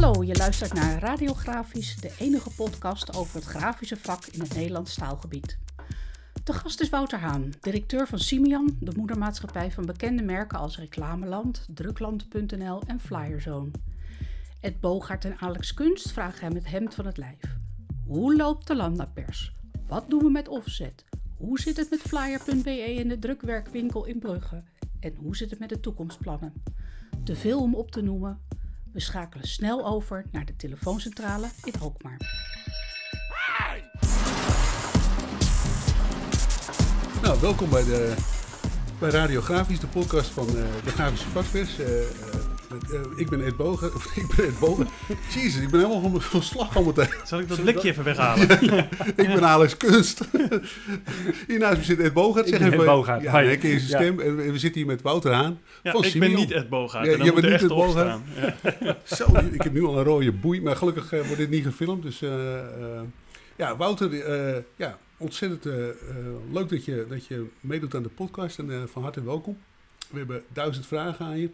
Hallo, je luistert naar Radiografisch, de enige podcast over het grafische vak in het Nederlands taalgebied. De gast is Wouter Haan, directeur van Simian, de moedermaatschappij van bekende merken als Reclameland, Drukland.nl en Flyerzone. Ed Bogaert en Alex Kunst vragen hem het hemd van het lijf. Hoe loopt de landapers? Wat doen we met offset? Hoe zit het met flyer.be in de drukwerkwinkel in Brugge? En hoe zit het met de toekomstplannen? Te veel om op te noemen. We schakelen snel over naar de telefooncentrale in Alkmaar. Nou, welkom bij, de, bij Radiografisch, de podcast van eh, de Grafische Vakpers. Eh, eh, ik ben Ed Bogen. Ik ben Ed Bogen. Jezus, ik ben helemaal van, van slag al meteen. Zal ik dat blikje even weghalen? Ik ben Alex Kunst. hier naast me zit Ed Bogaert. Ik Zeg ben even, Ed Bogaert. Ja, ken je zijn stem. En we zitten hier met Wouter Haan. Ja, van ik Simeon. ben niet Ed Bogaert. Ja, jij moet bent niet Ed Bogaert? Ja. Zo, ik heb nu al een rode boei. Maar gelukkig eh, wordt dit niet gefilmd. Dus eh, eh, ja, Wouter, eh, ja, ontzettend eh, eh, leuk dat je, dat je meedoet aan de podcast. En eh, van harte welkom. We hebben duizend vragen aan je.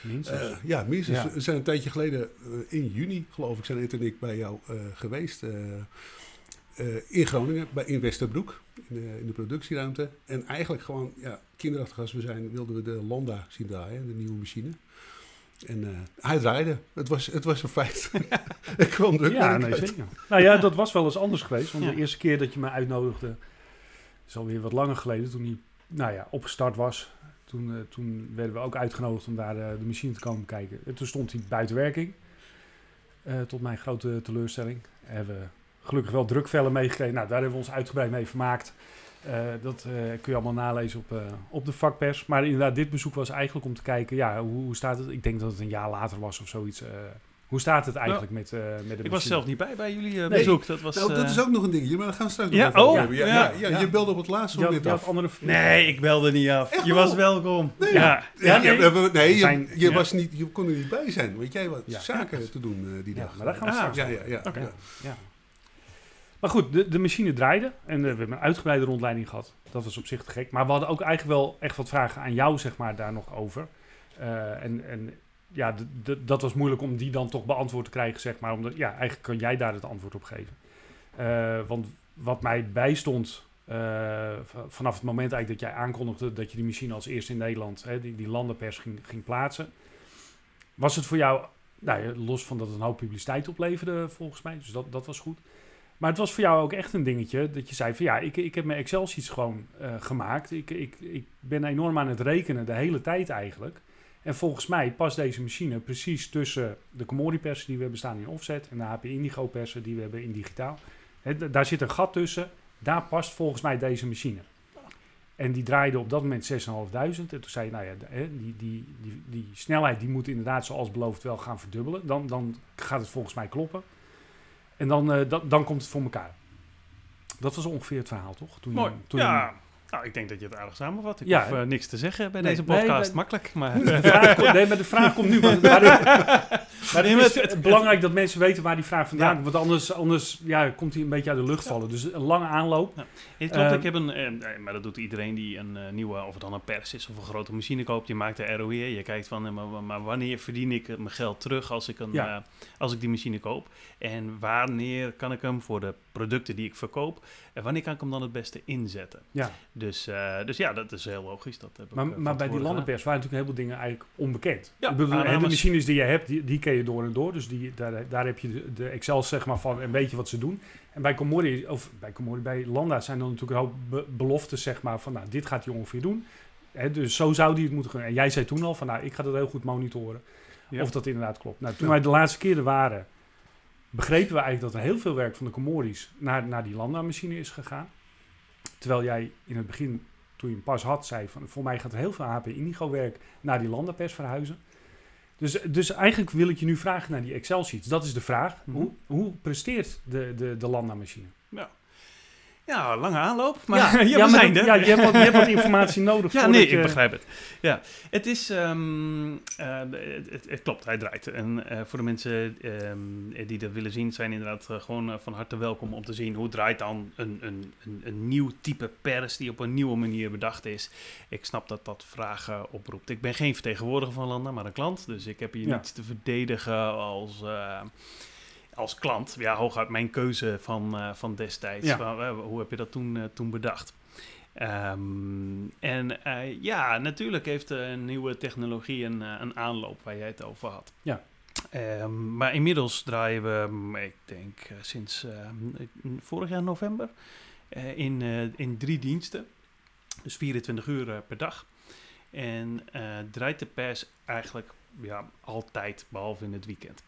Minstens. Eh, ja, minstens. Ja. We zijn een tijdje geleden, eh, in juni geloof ik, zijn Ed en ik bij jou eh, geweest. eh, eh, in Groningen, bij in Westerbroek, in de, in de productieruimte. En eigenlijk gewoon, ja, kinderachtig als we zijn, wilden we de Landa zien draaien, de nieuwe machine. En eh, hij draaide. Het was, het was een feit. ik kwam druk ja, nee, zeker. Nou ja, dat was wel eens anders geweest. Want Ja. de eerste keer dat je me uitnodigde, is alweer wat langer geleden, toen hij nou ja, opgestart was. Toen, eh, toen werden we ook uitgenodigd om daar eh, de machine te komen kijken. En toen stond hij buiten werking. Eh, tot mijn grote teleurstelling. Hebben we gelukkig wel drukvellen meegekregen. Nou, daar hebben we ons uitgebreid mee vermaakt. Eh, dat eh, kun je allemaal nalezen op, eh, op de vakpers. Maar inderdaad, dit bezoek was eigenlijk om te kijken, ja, hoe, hoe staat het? Ik denk dat het een jaar later was of zoiets. Hoe staat het eigenlijk met, eh met de Ik was zelf niet bij bij jullie eh, Nee. bezoek. Dat was, Nou, dat eh, is ook nog een dingetje, maar daar gaan we straks Ja, nog even over oh, hebben. Ja, ja, ja, ja, ja. je belde op het laatste moment had af. andere... Nee, ik belde niet af. Echt je was welkom. Nee. Ja. Ja, nee. we- je, je, ja. was niet, je kon er niet bij zijn, want jij had Ja. zaken te doen die Ja, dag. maar daar gaan we Ah, straks ja, over. ja, ja, Oké. ja. Ja. Maar goed, de, de machine draaide en we hebben een uitgebreide rondleiding gehad. Dat was op zich te gek. Maar we hadden ook eigenlijk wel echt wat vragen aan jou, zeg maar, daar nog over. Eh, en, en ja, dat was moeilijk om die dan toch beantwoord te krijgen, zeg maar. Omdat, ja, eigenlijk kan jij daar het antwoord op geven. Eh, want wat mij bijstond eh, vanaf het moment eigenlijk dat jij aankondigde dat je die machine als eerste in Nederland, hè, die, die landenpers ging, ging plaatsen. Was het voor jou, nou los van dat het een hoop publiciteit opleverde volgens mij, dus dat, dat was goed. Maar het was voor jou ook echt een dingetje dat je zei van ja, ik, ik heb mijn Excel-sheets gewoon eh, gemaakt. Ik, ik, ik ben enorm aan het rekenen de hele tijd eigenlijk. En volgens mij past deze machine precies tussen de Komori-persen die we hebben staan in offset en de HP Indigo-persen die we hebben in digitaal. Daar zit een gat tussen. Daar past volgens mij deze machine. En die draaide op dat moment 6.500. En toen zei je, nou ja, die, die, die, die snelheid die moet inderdaad zoals beloofd wel gaan verdubbelen. Dan, dan gaat het volgens mij kloppen. En dan, dan, dan komt het voor elkaar. Dat was ongeveer het verhaal, toch? Toen, Mooi. toen ja. Nou, ik denk dat je het aardig samenvat. Ik Ja, hoef eh, niks te zeggen bij Nee, deze nee, podcast. bij- Makkelijk, maar... De vraag komt, nee, maar de vraag komt nu. Maar, maar, het is het- belangrijk dat mensen weten waar die vraag vandaan Ja. komt. Want anders, anders ja, komt hij een beetje uit de lucht vallen. Dus een lange aanloop. Het klopt, Eh, ik heb een, eh, maar dat doet iedereen die een eh, nieuwe, of het dan een pers is of een grote machine koopt. Je maakt de ROE, je kijkt van, eh, maar, maar wanneer verdien ik mijn geld terug als ik, een, als ik die machine koop? En wanneer kan ik hem voor de producten die ik verkoop, en wanneer kan ik hem dan het beste inzetten? Ja. Dus, eh, dus ja, dat is heel logisch. Dat heb Maar, eh, maar bij die landenpers waren natuurlijk heel veel dingen eigenlijk onbekend. Ja, ik bedoel, hè, de machines die je hebt, die, die ken je door en door. Dus die, daar, daar heb je de, de Excel zeg maar van en weet je wat ze doen. En bij Comori, of bij Comori, bij Landa zijn dan natuurlijk een hoop be- beloftes zeg maar van nou, dit gaat hij ongeveer doen. Hè, dus zo zou die het moeten kunnen. En jij zei toen al van nou, ik ga dat heel goed monitoren. Ja. Of dat inderdaad klopt. Nou, toen Ja. wij de laatste keren waren, begrepen we eigenlijk dat er heel veel werk van de Comori's naar, naar die Landa-machine is gegaan. Terwijl jij in het begin, toen je hem pas had, zei van voor mij gaat er heel veel HP Indigo-werk naar die Landa-pers verhuizen. Dus, dus eigenlijk wil ik je nu vragen naar die Excel-sheets. Dat is de vraag. Mhm. hoe, hoe presteert de, de, de Landa-machine? Ja, lange aanloop, maar ja, ja, ja, we maar zijn dat- er. ja, je, hebt wat, je hebt wat informatie nodig. Ja, nee, je- ik begrijp het. Ja, het is, eh, het, het, het klopt, hij draait. En eh, voor de mensen ehm, die dat willen zien, zijn inderdaad eh, gewoon van harte welkom om te zien hoe draait dan een, een, een, een nieuw type pers die op een nieuwe manier bedacht is. Ik snap dat dat vragen oproept. Ik ben geen vertegenwoordiger van Landa, maar een klant. Dus ik heb hier Ja. niets te verdedigen als... als klant, ja, hooguit mijn keuze van, eh, van destijds. Ja. Van, hoe heb je dat toen, eh, toen bedacht? Ehm, en eh, ja, natuurlijk heeft een nieuwe technologie een, een aanloop waar jij het over had. Ja. Ehm, maar inmiddels draaien we, mm, ik denk sinds eh, vorig jaar november, in, in drie diensten. Dus 24 uur per dag. En eh, draait de pers eigenlijk ja, altijd, behalve in het weekend.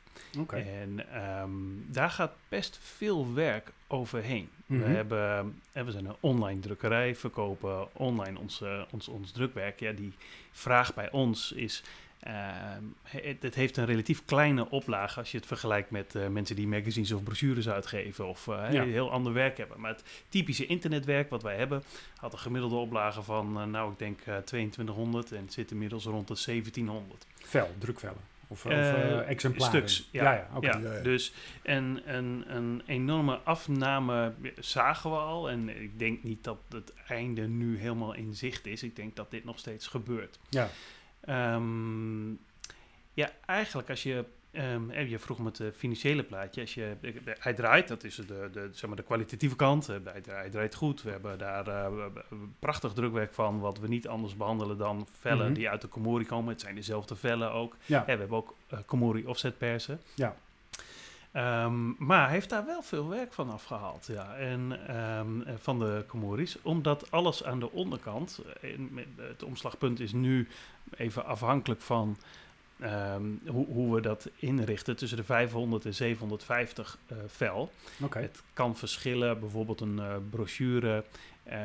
En ehm, daar gaat best veel werk overheen. Mhm. We, hebben, eh, we zijn een online drukkerij, verkopen online ons, eh, ons, ons drukwerk. Ja, die vraag bij ons is... ehm, het, het heeft een relatief kleine oplage als je het vergelijkt met eh, mensen die magazines of brochures uitgeven of eh, Ja. heel ander werk hebben. Maar het typische internetwerk wat wij hebben had een gemiddelde oplage van, nou ik denk eh 2200 en het zit inmiddels rond de 1700. Vel, drukvellen. Of, of Eh, eh, exemplaren. stuks, ja. ja, ja, oké. Ja, Ja, ja. dus een, een, een enorme afname zagen we al. En ik denk niet dat het einde nu helemaal in zicht is. Ik denk dat dit nog steeds gebeurt. Ja. Ehm, ja, eigenlijk als je... ehm, eh, je vroeg me het eh, financiële plaatje. Als je, de- hij draait, dat is de, de, zeg maar de kwalitatieve kant. Eh, Hij, hij draait goed. We hebben daar eh, prachtig drukwerk van... wat we niet anders behandelen dan vellen Mhm. die uit de Komori komen. Het zijn dezelfde vellen ook. Ja. We hebben ook uh, Komori offset persen. Ja. Ehm, maar hij heeft daar wel veel werk van afgehaald. Ja. En ehm, eh, van de Komoris. Omdat alles aan de onderkant. eh, met- het omslagpunt is nu even afhankelijk van. Ehm, hoe, hoe we dat inrichten tussen de 500 en 750 eh, vel. Oké. Het kan verschillen, bijvoorbeeld een eh, brochure. eh,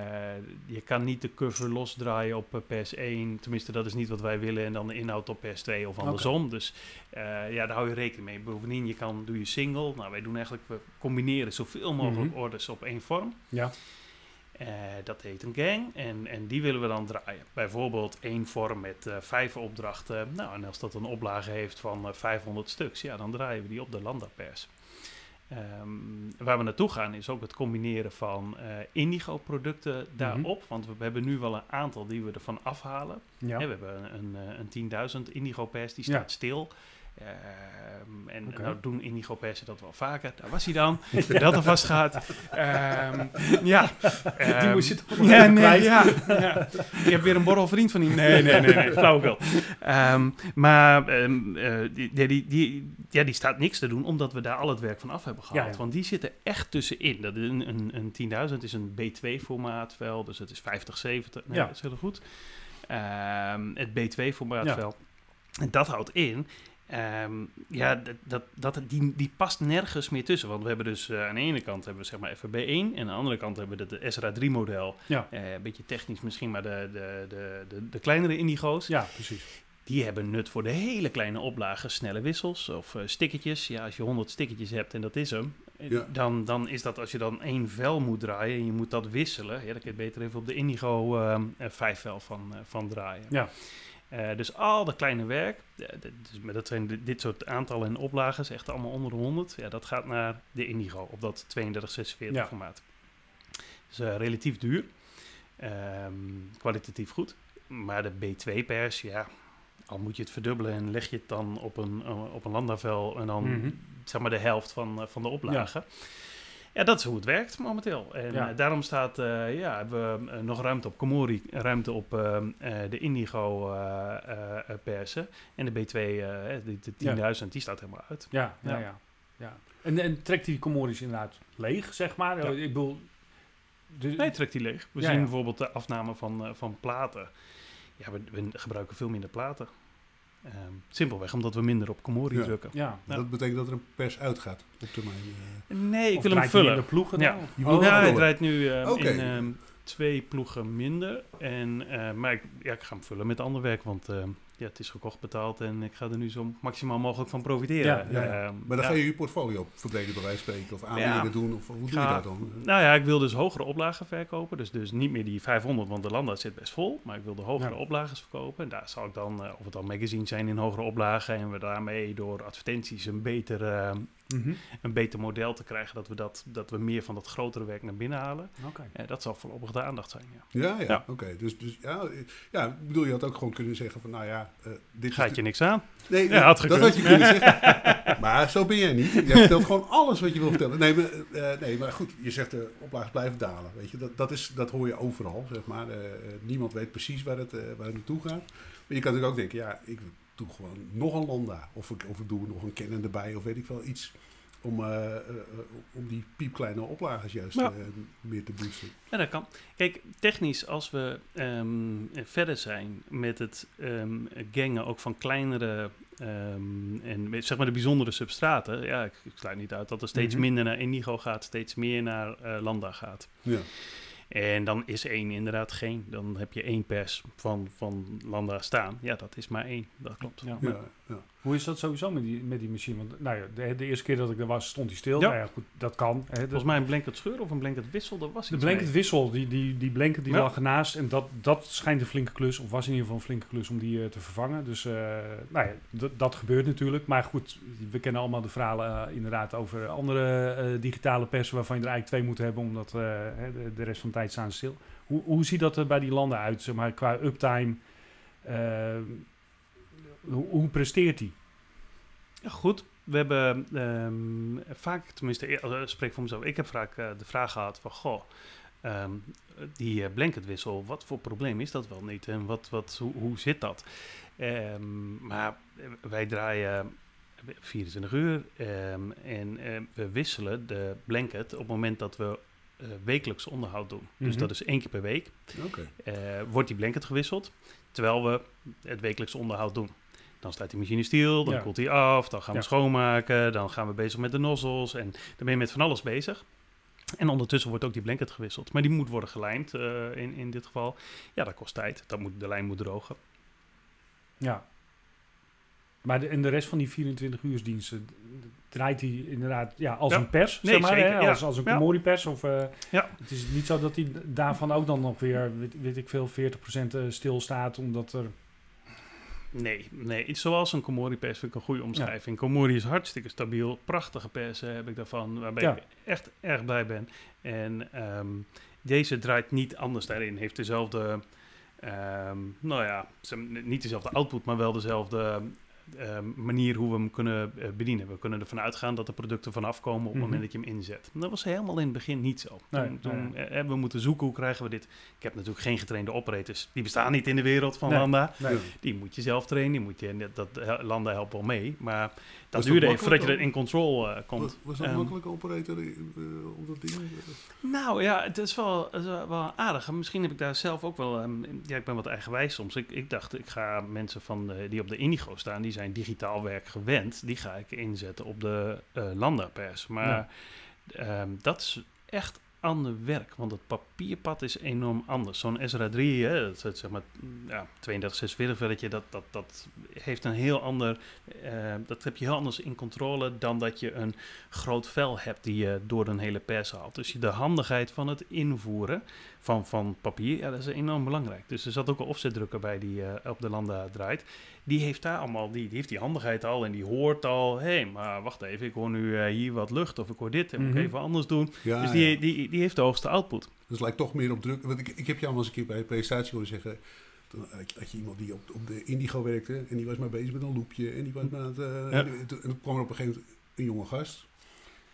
je kan niet de cover losdraaien op pers 1. Tenminste, dat is niet wat wij willen. En dan de inhoud op pers 2 of andersom. Dus eh, ja, daar hou je rekening mee. Bovendien, je kan, doe je single. Nou, wij doen eigenlijk, we combineren zoveel mogelijk Mhm. orders op één vorm. Ja. Eh, dat heet een gang en, en die willen we dan draaien. Bijvoorbeeld één vorm met eh, vijf opdrachten. Nou, en als dat een oplage heeft van eh, 500 stuks, ja, dan draaien we die op de Lambda-pers. Ehm, waar we naartoe gaan is ook het combineren van eh, indigo-producten daarop. Want we hebben nu wel een aantal die we ervan afhalen. Ja. We hebben een, een, eh, een 10.000 indigo-pers, die Ja. staat stil. Ehm, en nou doen indigo-persen dat wel vaker. Daar was hij dan. Dat er vast gaat. Ehm, ja. Die Ehm, moest je toch nog ja, nee, ja, ja. Ik heb weer een borrelvriend van die. Nee, nee, nee, nee. Flauwekul. Maar eh, die, die, die, die- ja, die staat niks te doen, omdat we daar al het werk van af hebben gehaald. Ja, ja. Want die zitten echt tussenin. Dat is een, een, een 10.000 is een B2-formaat wel, dus het is 50, 70. Nee, Ja. dat is heel goed. Het B2-formaat Ja. wel. En dat houdt in Ehm, ja, dat, dat, dat, die, die past nergens meer tussen. Want we hebben dus eh, aan de ene kant hebben we zeg maar FRB1 en aan de andere kant hebben we de, de SRA 3 model. Ja. Eh, een beetje technisch misschien, maar de, de, de, de, de kleinere indigo's, Ja, precies. die hebben nut voor de hele kleine oplagen, snelle wissels of eh stickertjes. Ja, als je 100 stickertjes hebt en dat is hem, Ja. dan, dan is dat als je dan één vel moet draaien en je moet dat wisselen, ja, dan kun je beter even op de indigo ehm, eh, vijf vel van, van draaien. Ja. Eh, dus al dat kleine werk, dus, dat zijn di- dit soort aantallen en oplagen, echt allemaal onder de 100. Ja, dat gaat naar de Indigo op dat 3246 Ja. formaat. Dus eh, relatief duur, Ehm, kwalitatief goed. Maar de B2-pers, ja, al moet je het verdubbelen en leg je het dan op een, eh, op een landavel en dan Mhm. zeg maar de helft van, van de oplagen. Ja. Dat is hoe het werkt momenteel. En Ja. eh, daarom staat, eh, ja, hebben we eh, nog ruimte op Komori, ruimte op de Indigo eh, eh, eh, persen. En de B2, eh, de, de 10.000, die staat helemaal uit. Ja, ja, Ja. ja. ja. En, en trekt die Comoris inderdaad leeg, zeg maar? Ja. Ik bedoel... de- Nee, trekt die leeg. We Ja, zien ja. bijvoorbeeld de afname van, van platen. Ja, we, we gebruiken veel minder platen. Ehm, simpelweg omdat we minder op Komori Ja. drukken. ja. Ja. Dat betekent dat er een pers uitgaat op termijn. eh. Nee, ik Of wil hem vullen. de ploegen Ja. dan? Je wil Oh, ja, hij draait nu eh, Oké. in ehm, twee ploegen minder. En, eh, maar ik, ja, ik ga hem vullen met ander werk, want ja, het is gekocht, betaald en ik ga er nu zo maximaal mogelijk van profiteren. Ja, ja. Ehm, Maar dan ja. ga je je portfolio verbreden bij wijze van spreken. Of aanbiedingen doen. Of hoe doe je Ga- dat dan? Nou ja, ik wil dus hogere oplagen verkopen. Dus, dus niet meer die 500, want de landa zit best vol. Maar ik wil de hogere Ja. oplages verkopen. En daar zal ik dan, eh, of het dan magazines zijn in hogere oplagen. En we daarmee door advertenties een beter, Mhm. een beter model te krijgen. Dat we, dat, dat we meer van dat grotere werk naar binnen halen. Oké. Eh, dat zal voorlopig de aandacht zijn, ja. Ja, ja, Ja. oké. Dus, dus ja, ja, ik bedoel, je had ook gewoon kunnen zeggen van, nou ja, eh, dit Gaat je niks aan? Nee, Ja, had dat had je kunnen zeggen. maar zo ben jij niet. Je vertelt gewoon alles wat je wil vertellen. Nee, maar, eh, nee, maar goed, je zegt de oplages blijven dalen. Weet je? Dat, dat, is, dat hoor je overal, zeg maar. Niemand weet precies waar het, eh, waar het naartoe gaat. Maar je kan natuurlijk ook denken, ja, ik doe gewoon nog een Landa. Of ik, of ik doe nog een Canon erbij, of weet ik wel, iets... Om, eh, eh, om die piepkleine oplages juist Ja. eh, meer te boosten. Ja, dat kan. Kijk, technisch, als we ehm, verder zijn met het ehm, gangen ook van kleinere ehm, en zeg maar de bijzondere substraten, ja, ik, ik sluit niet uit dat er steeds Mhm. minder naar indigo gaat, steeds meer naar landa gaat. Ja. En dan is één inderdaad geen. Dan heb je één pers van, van landa staan. Ja, dat is maar één. Dat klopt. Ja. Ja, ja. Hoe is dat sowieso met die, met die machine? Want nou ja, de, de eerste keer dat ik er was, stond hij stil. Ja. Nou ja, goed, dat kan. Hè, dat- Volgens mij een blanket scheur of een blanket wissel, dat was de blanket mee. wissel, die, die, die blanket die Ja. lag ernaast. En dat, dat schijnt een flinke klus, of was in ieder geval een flinke klus om die eh, te vervangen. Dus eh, nou ja, dat- dat gebeurt natuurlijk. Maar goed, we kennen allemaal de verhalen eh, inderdaad over andere digitale persen waarvan je er eigenlijk twee moet hebben, omdat de, de rest van de tijd staan stil. Hoe, hoe ziet dat er bij die landen uit, zeg maar, qua uptime? Hoe, hoe presteert die? Ja, goed. We hebben ehm, vaak, tenminste, ik eh, spreek voor mezelf, ik heb vaak eh, de vraag gehad van, goh, ehm, die eh, blanketwissel, wat voor probleem is dat wel niet? En wat, wat, hoe, hoe zit dat? Ehm, maar wij draaien 24 uur en we wisselen de blanket op het moment dat we eh, wekelijks onderhoud doen. Dus Mhm. dat is één keer per week. Wordt die blanket gewisseld, terwijl we het wekelijks onderhoud doen. Dan staat die machine stil, dan Ja. koelt die af, dan gaan we Ja. schoonmaken, dan gaan we bezig met de nozzels en dan ben je met van alles bezig. En ondertussen wordt ook die blanket gewisseld. Maar die moet worden gelijmd eh, in, in dit geval. Ja, dat kost tijd. Dat moet, de lijn moet drogen. Ja. Maar de, en de rest van die 24 uursdiensten draait hij inderdaad ja, als Ja. een pers, Nee, zeg maar, zeker, hè? ja. Als, als een Ja. Komori-pers. Of, Ja. Het is niet zo dat hij daarvan ook dan nog weer, weet, weet ik veel, 40% eh, stilstaat, omdat er... Nee, nee. Iets zoals een Komori pers vind ik een goede omschrijving. Komori is hartstikke stabiel. Prachtige persen heb ik daarvan, waarbij Ja. ik echt erg blij ben. En ehm, deze draait niet anders daarin. Heeft dezelfde, ehm, nou ja, niet dezelfde output, maar wel dezelfde ehm, manier hoe we hem kunnen eh, bedienen. We kunnen ervan uitgaan dat de producten vanaf komen op het Mhm. moment dat je hem inzet. Dat was helemaal in het begin niet zo. Nee, toen, nee. eh, hebben we moeten zoeken hoe krijgen we dit. Ik heb natuurlijk geen getrainde operators. Die bestaan niet in de wereld van Nee. Landa. Die moet je zelf trainen, die moet je, dat, landen helpt wel mee. Maar dat duurde even voordat je er in control eh, komt. was dat Ehm, makkelijk operator eh, op dat ding? Nou ja, het is wel, het is wel aardig. Misschien heb ik daar zelf ook wel... ehm, ja, ik ben wat eigenwijs soms. Ik, ik dacht, ik ga mensen van de, die op de Indigo staan... die zijn digitaal werk gewend. Die ga ik inzetten op de eh Landa-pers. Maar ehm, dat is echt ander werk. Want het papierpad is enorm anders. Zo'n Ezra 3, hè, dat zeg maar ja, 32, 46 velletje... Dat, dat, dat heeft een heel ander... eh, dat heb je heel anders in controle... dan dat je een groot vel hebt die je door een hele pers haalt. Dus de handigheid van het invoeren van, van papier, ja, dat is enorm belangrijk. Dus er zat ook een offsetdrukker bij die eh, op de landa draait. Die heeft daar allemaal, die, die heeft die handigheid al en die hoort al, hé, hey, maar wacht even, ik hoor nu eh, hier wat lucht of ik hoor dit en moet Mhm. ik even anders doen. Ja, dus die, ja. die, die heeft de hoogste output. Dus lijkt toch meer op druk. Want ik, ik heb jou al eens een keer bij een presentatie horen zeggen. Toen had je- had je iemand die op, op de Indigo werkte. En die was maar bezig met een loopje. En die was maar aan het. eh, Ja. en, toen- en toen kwam er op een gegeven moment een jonge gast.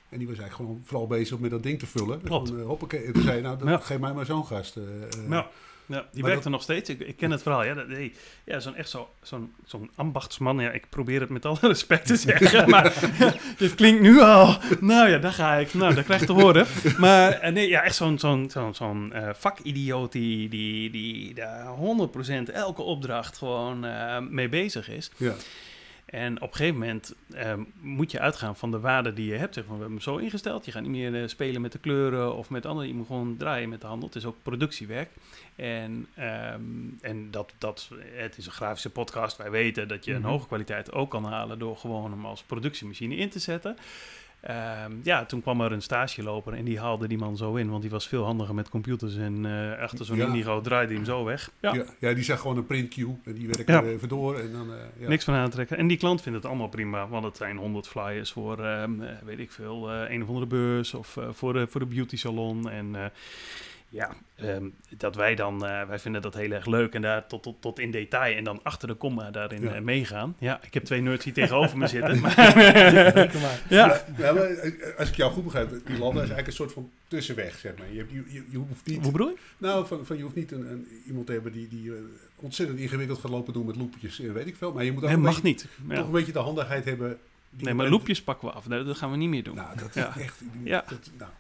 En die was eigenlijk gewoon vooral bezig met dat ding te vullen. Klopt. Van, eh, hoppakee. En toen zei je, nou, geef mij maar zo'n gast. eh, eh. Ja. Ja, die Maar werkt er nog steeds. Ik, ik ken het verhaal. Ja, dat, ja zo'n echt zo, zo'n zo'n ambachtsman. Ja, ik probeer het met alle respect te zeggen. maar dit klinkt nu al. Nou ja, daar ga ik. Nou, dat krijg je te horen. Maar eh, nee, ja, echt zo'n zo'n zo'n zo'n eh, vakidioot die, die, die daar 100% elke opdracht gewoon eh, mee bezig is. Ja. En op een gegeven moment ehm, moet je uitgaan van de waarde die je hebt. Zeg maar, we hebben hem zo ingesteld. Je gaat niet meer eh, spelen met de kleuren of met andere. Je moet gewoon draaien met de handel. Het is ook productiewerk. En, ehm, en dat, dat, het is een grafische podcast. Wij weten dat je een Mhm. hoge kwaliteit ook kan halen door gewoon hem als productiemachine in te zetten. Ehm, ja, toen kwam er een stageloper en die haalde die man zo in, want die was veel handiger met computers en eh, achter zo'n Ja. Indigo draaide hij hem zo weg. Ja, Ja. Ja, die zag gewoon een print queue en die werkte Ja. er even door. En dan, eh, ja. niks van aantrekken. En die klant vindt het allemaal prima, want het zijn 100 flyers voor, ehm, eh, weet ik veel, eh, een of andere beurs of eh, voor, de, voor de beauty salon. En eh, ja, ehm, dat wij dan, eh, wij vinden dat heel erg leuk en daar tot, tot, tot in detail en dan achter de komma daarin Ja. eh, meegaan. Ja, ik heb twee nerds hier tegenover me zitten. Maar, ja. Ja, maar eh, als ik jou goed begrijp, die landen is eigenlijk een soort van tussenweg, zeg maar. Je, hebt, je, je, je hoeft niet, Hoe bedoel je? nou, van, van, je hoeft niet een, een, iemand te hebben die, die ontzettend ingewikkeld gaat lopen doen met loepjes en weet ik veel. Maar je moet ook mag beetje, niet. Ja. toch een beetje de handigheid hebben. Nee, maar je- loepjes pakken we af. Dat gaan we niet meer doen. Nou, dat is Ja. echt... Ja. Dat, nou.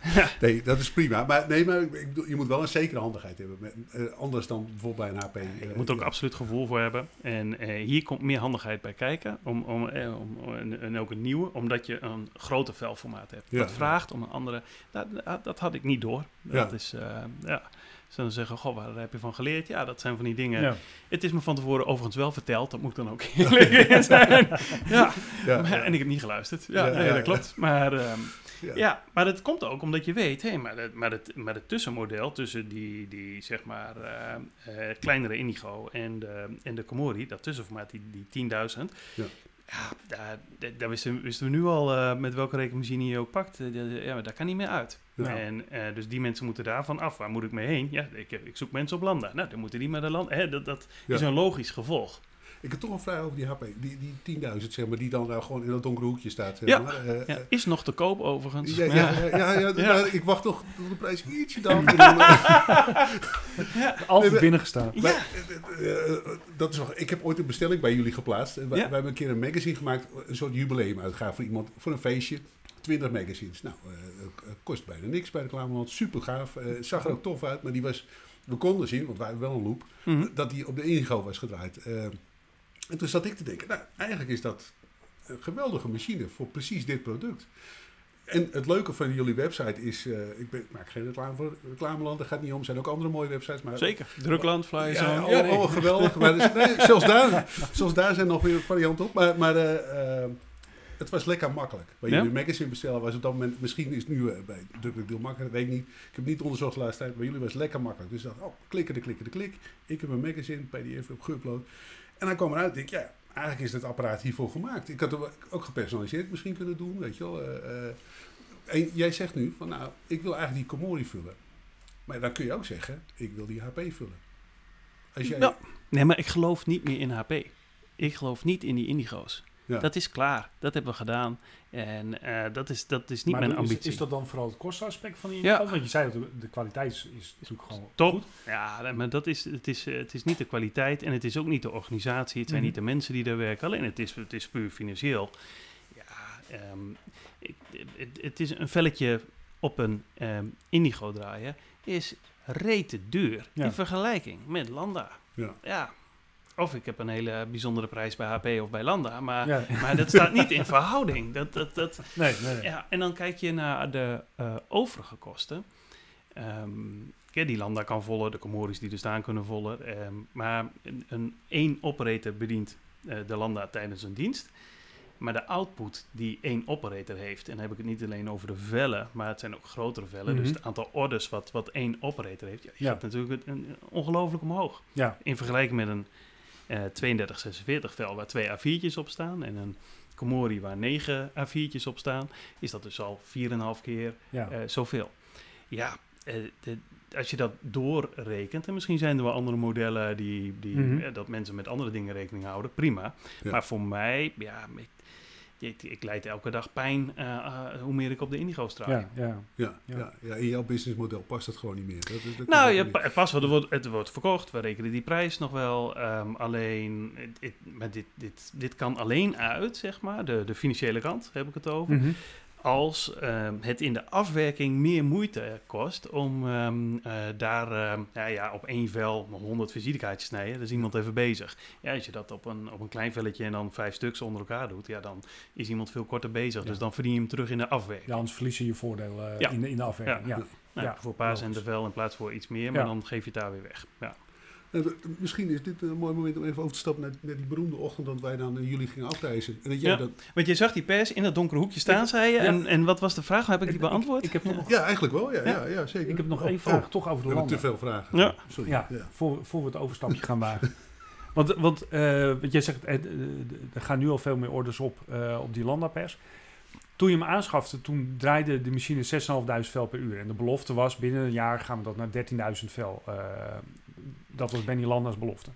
nee, dat is prima. Maar, nee, maar ik bedoel, je moet wel een zekere handigheid hebben. Met, eh, anders dan bijvoorbeeld bij een HP. Je eh, moet ook ja. absoluut gevoel voor hebben. En eh, hier komt meer handigheid bij kijken. Om, om, om, en, ook een nieuwe, omdat je een groter velformaat hebt. Dat vraagt om een andere. Dat, dat, had ik niet door. Dat is. ja. Ze dan zeggen, goh, waar heb je van geleerd? Ja, dat zijn van die dingen. Ja. Het is me van tevoren overigens wel verteld. Dat moet ik dan ook eerlijk zijn. Ja, Ja, maar- en ik heb niet geluisterd. Ja, nee, dat klopt. Maar ehm, Ja. maar dat komt ook omdat je weet, hé, maar, het, maar, het, maar het tussenmodel tussen die, die zeg maar, eh, eh, kleinere Indigo en de, en de Komori, dat tussenformaat, die, die 10.000, Ja. daar, daar- wisten, wisten we nu al eh, met welke rekenmachine je ook pakt. Eh, ja, maar daar kan niet meer uit. Ja. En eh, dus die mensen moeten daarvan af. Waar moet ik mee heen? Ja, ik, heb, ik zoek mensen op Landa. Nou, dan moeten die maar de land. Hè, dat dat Ja. is een logisch gevolg. Ik heb toch een vraag over die HP. Die, die 10.000, zeg maar, die dan nou gewoon in dat donkere hoekje staat. Zeg Ja. maar. Eh, Ja, eh, is nog te koop overigens. Ja, ja, ja, ja, ja, Ja. maar ik wacht toch tot de prijs ietsje dan. eh, Altijd Nee, binnengestaan. Maar, eh, dat is wel, ik heb ooit een bestelling bij jullie geplaatst. En wij, Ja. wij hebben een keer een magazine gemaakt, een soort jubileumuitgave voor iemand, voor een feestje. 20 magazines. Nou, kost bijna niks bij de reclameland. Super gaaf. Zag er ook tof uit, maar die was, we konden zien, want wij hebben wel een loop, Mhm. dat die op de Indigo was gedraaid. En toen zat ik te denken, nou, eigenlijk is dat een geweldige machine voor precies dit product. En het leuke van jullie website is, eh, ik, ben, ik maak geen reclame voor reclameland, daar gaat niet om. Er zijn ook andere mooie websites. Maar Zeker. Drukland, Flyers. ja, Ja, oh, nee. oh, geweldig. Maar dus- nee, zelfs, daar, zelfs daar zijn nog weer varianten op. Maar, maar eh, eh, het was lekker makkelijk. Bij Ja? jullie magazine bestellen was op dat moment, misschien is het nu bij Drukelijk Deel makkelijk, weet ik niet. Ik heb het niet onderzocht de laatste tijd. Bij jullie was het lekker makkelijk. Dus ik dacht, oh, klikken, de klikken, de klik. Ik heb een magazine, pdf, op geüpload. En dan kwam eruit, denk ik, ja, eigenlijk is het apparaat hiervoor gemaakt. Ik had het ook gepersonaliseerd misschien kunnen doen, weet je wel. eh, eh. en jij zegt nu van, nou, ik wil eigenlijk die Komori vullen. Maar dan kun je ook zeggen, ik wil die HP vullen. Als jij, Nou, Nee, maar ik geloof niet meer in HP. Ik geloof niet in die Indigo's. Ja. Dat is klaar. Dat hebben we gedaan. En eh, dat, is, dat is niet maar mijn is- ambitie. Is, dat dan vooral het kostenaspect van die Ja. Want je zei dat de, kwaliteit is, is natuurlijk gewoon Top. goed. Ja, maar dat is, het, is, eh, het is niet de kwaliteit en het is ook niet de organisatie. Het zijn Mhm. niet de mensen die daar werken. Alleen het is, het is puur financieel. Ja, ehm, ik, het, het is een velletje op een ehm, Indigo draaien. Is rete duur Ja. in vergelijking met Landa. Ja. ja. Of ik heb een hele bijzondere prijs bij HP of bij Landa. Maar, Ja. maar dat staat niet in verhouding. Dat, dat, dat, Nee, nee, nee. ja, en dan kijk je naar de eh, overige kosten. Kijk, die Landa kan vollen, de Comoris die er staan kunnen vollen. ehm, maar een, een één operator bedient eh, de Landa tijdens een dienst. Maar de output die één operator heeft, en dan heb ik het niet alleen over de vellen, maar het zijn ook grotere vellen. Mhm. Dus het aantal orders wat, wat één operator heeft, ja, die Ja. gaat natuurlijk een, een- ongelooflijk omhoog. Ja, In vergelijking met een eh 3246 vel waar twee A4'tjes op staan en een Komori waar negen A4'tjes op staan, is dat dus al 4,5 keer ja. eh, zoveel. Ja, eh, de- als je dat doorrekent, en misschien zijn er wel andere modellen die, die Mhm. eh, dat mensen met andere dingen rekening houden, prima. Ja. Maar voor mij, ja, ik, ik, ik leid elke dag pijn eh, eh, hoe meer ik op de Indigo straal. ja, ja. Ja, Ja. in jouw businessmodel past het gewoon niet meer. Dat, dat- dat Nou, ja, het past wel, er wordt, het wordt verkocht, we rekenen die prijs nog wel. ehm, alleen, het, het- dit, dit, dit kan alleen uit, zeg maar, de, de financiële kant heb ik het over. Mhm. Als ehm, het in de afwerking meer moeite kost om ehm, eh, daar ehm, ja, ja, op één vel 100 visitekaartjes snijden, dan is iemand even bezig. Ja, als je dat op een, op een klein velletje en dan vijf stuks onder elkaar doet, ja, dan is iemand veel korter bezig. Ja. Dus dan verdien je hem terug in de afwerking. Ja, anders verlies je je voordeel eh, in, de, in de afwerking. Ja. Nou, voor een paar centen logisch. vel in plaats voor iets meer, maar dan geef je het daar weer weg. Ja. We- misschien is dit een mooi moment om even over te stappen naar, naar die beroemde ochtend dat wij dan eh, jullie gingen afreizen. En dat jij Ja. dat, Want je zag die pers in dat donkere hoekje staan, Ik- zei je. ja. En, en wat was de vraag? Heb ik die beantwoord? Ik, heb nog, ja, eigenlijk wel. Ja, ja. Ja. ja, zeker. ik heb nog Oh, één vraag oh, toch over we de hebben landen. te veel vragen. Ja. Sorry. Ja, Ja. Voor, voor we het overstapje gaan wagen. Want, want eh, wat jij zegt, eh, eh, er gaan nu al veel meer orders op, eh, op die landapers. Toen je hem aanschafte, toen draaide de machine 6.500 vel per uur. En de belofte was, binnen een jaar gaan we dat naar 13.000 vel. Eh, dat was Benny Landers belofte.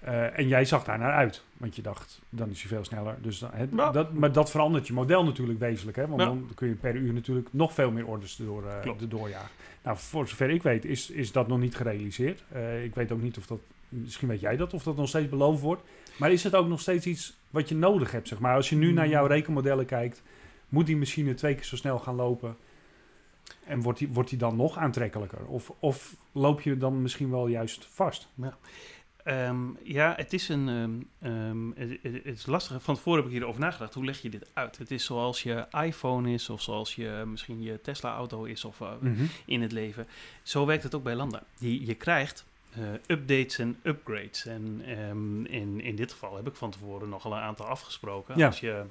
Eh, en jij zag daar naar uit, want je dacht, dan is hij veel sneller. Dus dan, het, Ja. dat, maar dat verandert je model natuurlijk wezenlijk. Hè? Want Ja. dan kun je per uur natuurlijk nog veel meer orders door, eh de doorjagen. Nou, voor zover ik weet, is, is dat nog niet gerealiseerd. Eh, ik weet ook niet of dat, misschien weet jij dat, of dat nog steeds beloofd wordt. Maar is het ook nog steeds iets wat je nodig hebt, zeg maar? Als je nu naar jouw rekenmodellen kijkt, moet die machine twee keer zo snel gaan lopen? En wordt die, wordt die dan nog aantrekkelijker? Of, of loop je dan misschien wel juist vast? Ehm, ja, het is een. ehm, ehm, het, is lastig. Van tevoren heb ik hierover nagedacht. Hoe leg je dit uit? Het is zoals je iPhone is, of zoals je misschien je Tesla-auto is, of eh, in het leven. Zo werkt het ook bij Landa. Je, je krijgt eh, updates en upgrades. En in, in dit geval heb ik van tevoren nogal een aantal afgesproken. Ja. Als je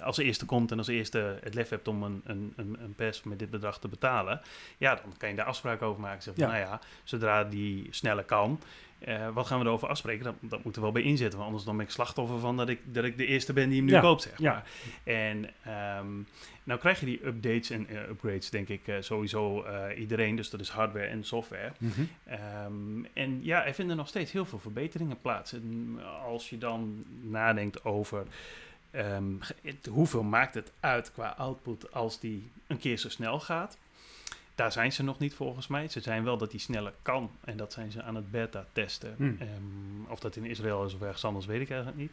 als eerste komt en als eerste het lef hebt om een, een, een, pers met dit bedrag te betalen, ja, dan kan je daar afspraken over maken. Zeg van, Ja. nou ja, zodra die sneller kan, eh, wat gaan we erover afspreken? Dat, dat moet er wel bij inzetten, want anders dan ben ik slachtoffer van dat ik, dat ik de eerste ben die hem nu Ja, koopt, zeg ja. En ehm, nou krijg je die updates en eh, upgrades, denk ik, eh, sowieso iedereen. Dus dat is hardware en software. Mhm. Ehm, en ja, er vinden nog steeds heel veel verbeteringen plaats. En als je dan nadenkt over ehm, het- hoeveel maakt het uit qua output als die een keer zo snel gaat. Daar zijn ze nog niet volgens mij. Ze zijn wel dat die sneller kan. En dat zijn ze aan het beta testen. Hmm. Ehm, of dat in Israël is of ergens anders, weet ik eigenlijk niet.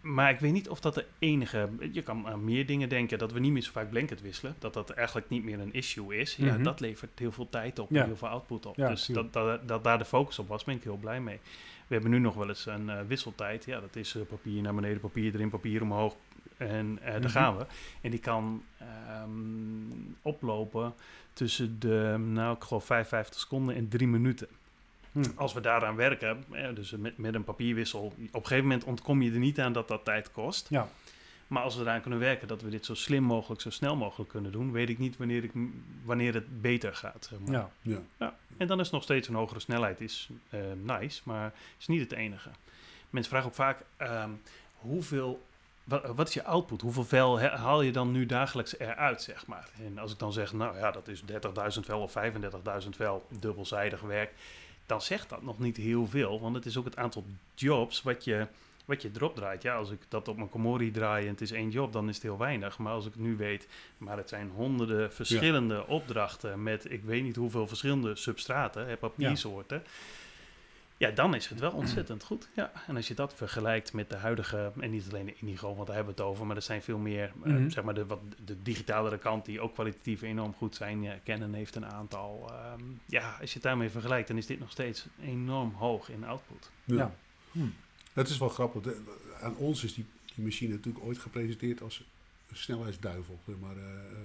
Maar ik weet niet of dat de enige... Je kan aan meer dingen denken. Dat we niet meer zo vaak blanket wisselen. Dat dat eigenlijk niet meer een issue is. Ja, Mhm. dat levert heel veel tijd op. Ja. En heel veel output op. Ja, dus dat, dat, dat daar de focus op was, ben ik heel blij mee. We hebben nu nog wel eens een eh, wisseltijd. Ja, dat is eh, papier naar beneden, papier erin, papier omhoog. En eh, Mhm. daar gaan we. En die kan ehm, oplopen tussen de, nou, ik geloof 55 seconden en drie minuten. Hm. Als we daaraan werken, dus met, met een papierwissel, op een gegeven moment ontkom je er niet aan dat dat tijd kost. Ja. Maar als we eraan kunnen werken dat we dit zo slim mogelijk, zo snel mogelijk kunnen doen, weet ik niet wanneer, ik, wanneer het beter gaat. Zeg maar. Ja. Ja. Ja, en dan is nog steeds een hogere snelheid is eh, nice, maar is niet het enige. Mensen vragen ook vaak, ehm, hoeveel, wat, wat is je output? Hoeveel vel haal je dan nu dagelijks eruit, zeg maar? En als ik dan zeg, nou ja, dat is 30.000 vel of 35.000 vel, dubbelzijdig werk, dan zegt dat nog niet heel veel, want het is ook het aantal jobs wat je, wat je erop draait. Ja, als ik dat op mijn Komori draai en het is één job, dan is het heel weinig. Maar als ik nu weet, maar het zijn honderden verschillende opdrachten met ik weet niet hoeveel verschillende substraten, hè, papiersoorten. Ja. dan is het wel ontzettend goed. Ja. En als je dat vergelijkt met de huidige, en niet alleen de Indigo, want daar hebben we het over, maar er zijn veel meer, eh, Mhm. zeg maar, de, wat, de digitalere kant die ook kwalitatief enorm goed zijn. Ja, Canon heeft een aantal. ehm, ja, als je het daarmee vergelijkt, dan is dit nog steeds enorm hoog in output. Ja. Ja. Hm. Het is wel grappig. De- aan ons is die, die machine natuurlijk ooit gepresenteerd als een snelheidsduivel. Zeg maar, eh, eh,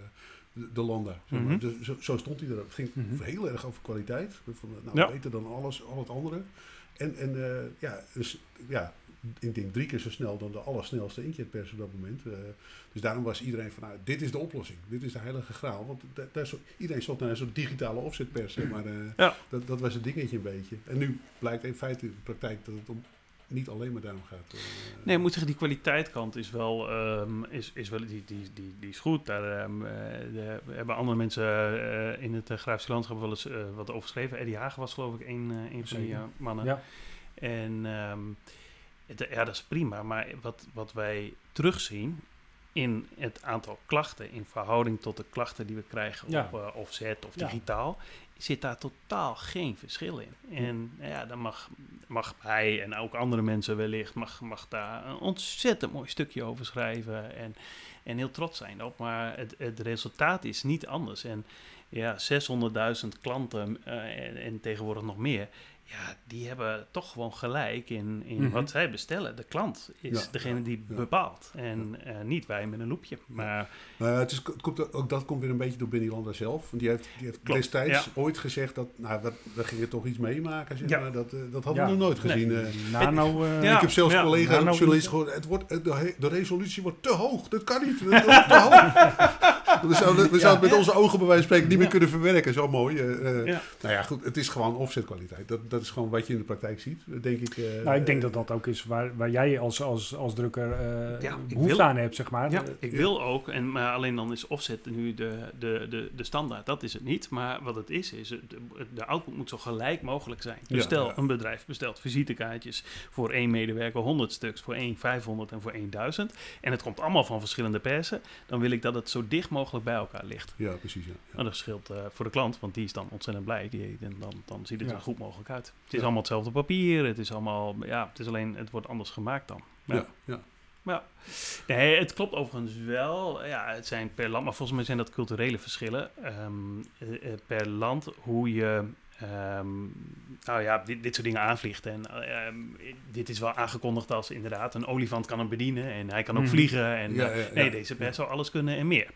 de, de Landa. Zeg maar. Mhm. Dus zo, zo stond hij er. Het ging Mhm. heel erg over kwaliteit. Nou, Ja. beter dan alles, al het andere. En, en eh, ja, dus, ja, ik denk drie keer zo snel dan de allersnelste inkjetpers op dat moment. Eh, dus daarom was iedereen van, nou, dit is de oplossing. Dit is de heilige graal. Want daar zo- iedereen zocht naar een soort digitale offsetpers. Zeg maar, eh, Ja. dat, dat was het dingetje een beetje. En nu blijkt in feite in de praktijk dat het om, niet alleen maar daarom gaat. eh, Nee, ik moet zeggen, die kwaliteitkant is wel, ehm, is, is wel die, die, die, die is goed. Daar ehm, eh, de- hebben andere mensen eh, in het uh, grafische landschap wel eens wat over geschreven. Eddie Hagen was geloof ik een, een van die mannen. Ja. En ehm, het- ja, dat is prima. Maar wat, wat wij terugzien, in het aantal klachten, in verhouding tot de klachten die we krijgen Ja. op offset of Ja. Zit daar totaal geen verschil in. En nou ja, dan mag, mag hij en ook andere mensen wellicht, mag, mag daar een ontzettend mooi stukje over schrijven en, en heel trots zijn op. Maar het, het resultaat is niet anders. En ja, 600.000 klanten eh, en, en tegenwoordig nog meer. Ja, die hebben toch gewoon gelijk in, in Mhm. wat zij bestellen. De klant is Ja, degene ja, die ja. bepaalt. En eh, niet wij met een loepje. Maar Nou het, is, het komt, ook dat komt weer een beetje door Benny Landa zelf. Want die heeft, die heeft Klopt, destijds ja. ooit gezegd dat, nou, we, we gingen toch iets meemaken. Zeg Ja. maar. dat, eh, dat hadden Ja. we nog nooit Nee. gezien. eh. Nano... eh, Ja. ik heb zelfs ja. collega Nou, nou, journalisten gehoord, het wordt, de, de resolutie wordt te hoog. Dat kan niet. Dat wordt te hoog. We zouden, we zouden het met onze ogen bij wijze van spreken niet meer kunnen verwerken. Zo mooi. Ja. Nou ja, goed. Het is gewoon offset kwaliteit. Dat, dat is gewoon wat je in de praktijk ziet, denk ik. eh. nou, ik denk dat dat ook is waar, waar jij als, als, als drukker eh Ja, behoefte wil- aan hebt, zeg maar. Ja, Eh, ik wil ook, en, maar alleen dan is offset nu de, de, de, de standaard. Dat is het niet. Maar wat het is, is het- de, de output moet zo gelijk mogelijk zijn. Dus Ja, stel, ja. een bedrijf bestelt visitekaartjes voor één medewerker 100 stuks, voor één 500 en voor één 1000. En het komt allemaal van verschillende persen. Dan wil ik dat het zo dicht mogelijk bij elkaar ligt. Ja, precies. Ja. Ja. En dat scheelt eh, voor de klant, want die is dan ontzettend blij. Die, en dan, dan ziet het Ja. er goed mogelijk uit. Het is Ja. allemaal hetzelfde papier. Het is allemaal, ja, het is alleen, het wordt anders gemaakt dan. Ja, ja. Ja, nee, het klopt overigens wel. Ja, het zijn per land, maar volgens mij zijn dat culturele verschillen. Ehm, eh, eh, per land hoe je ehm, nou ja, dit, dit soort dingen aanvliegt. En eh, ehm, dit is wel aangekondigd als inderdaad een olifant kan hem bedienen en hij kan ook Mhm. vliegen. En Ja, eh, ja, ja. nee, deze pers zou alles kunnen en meer.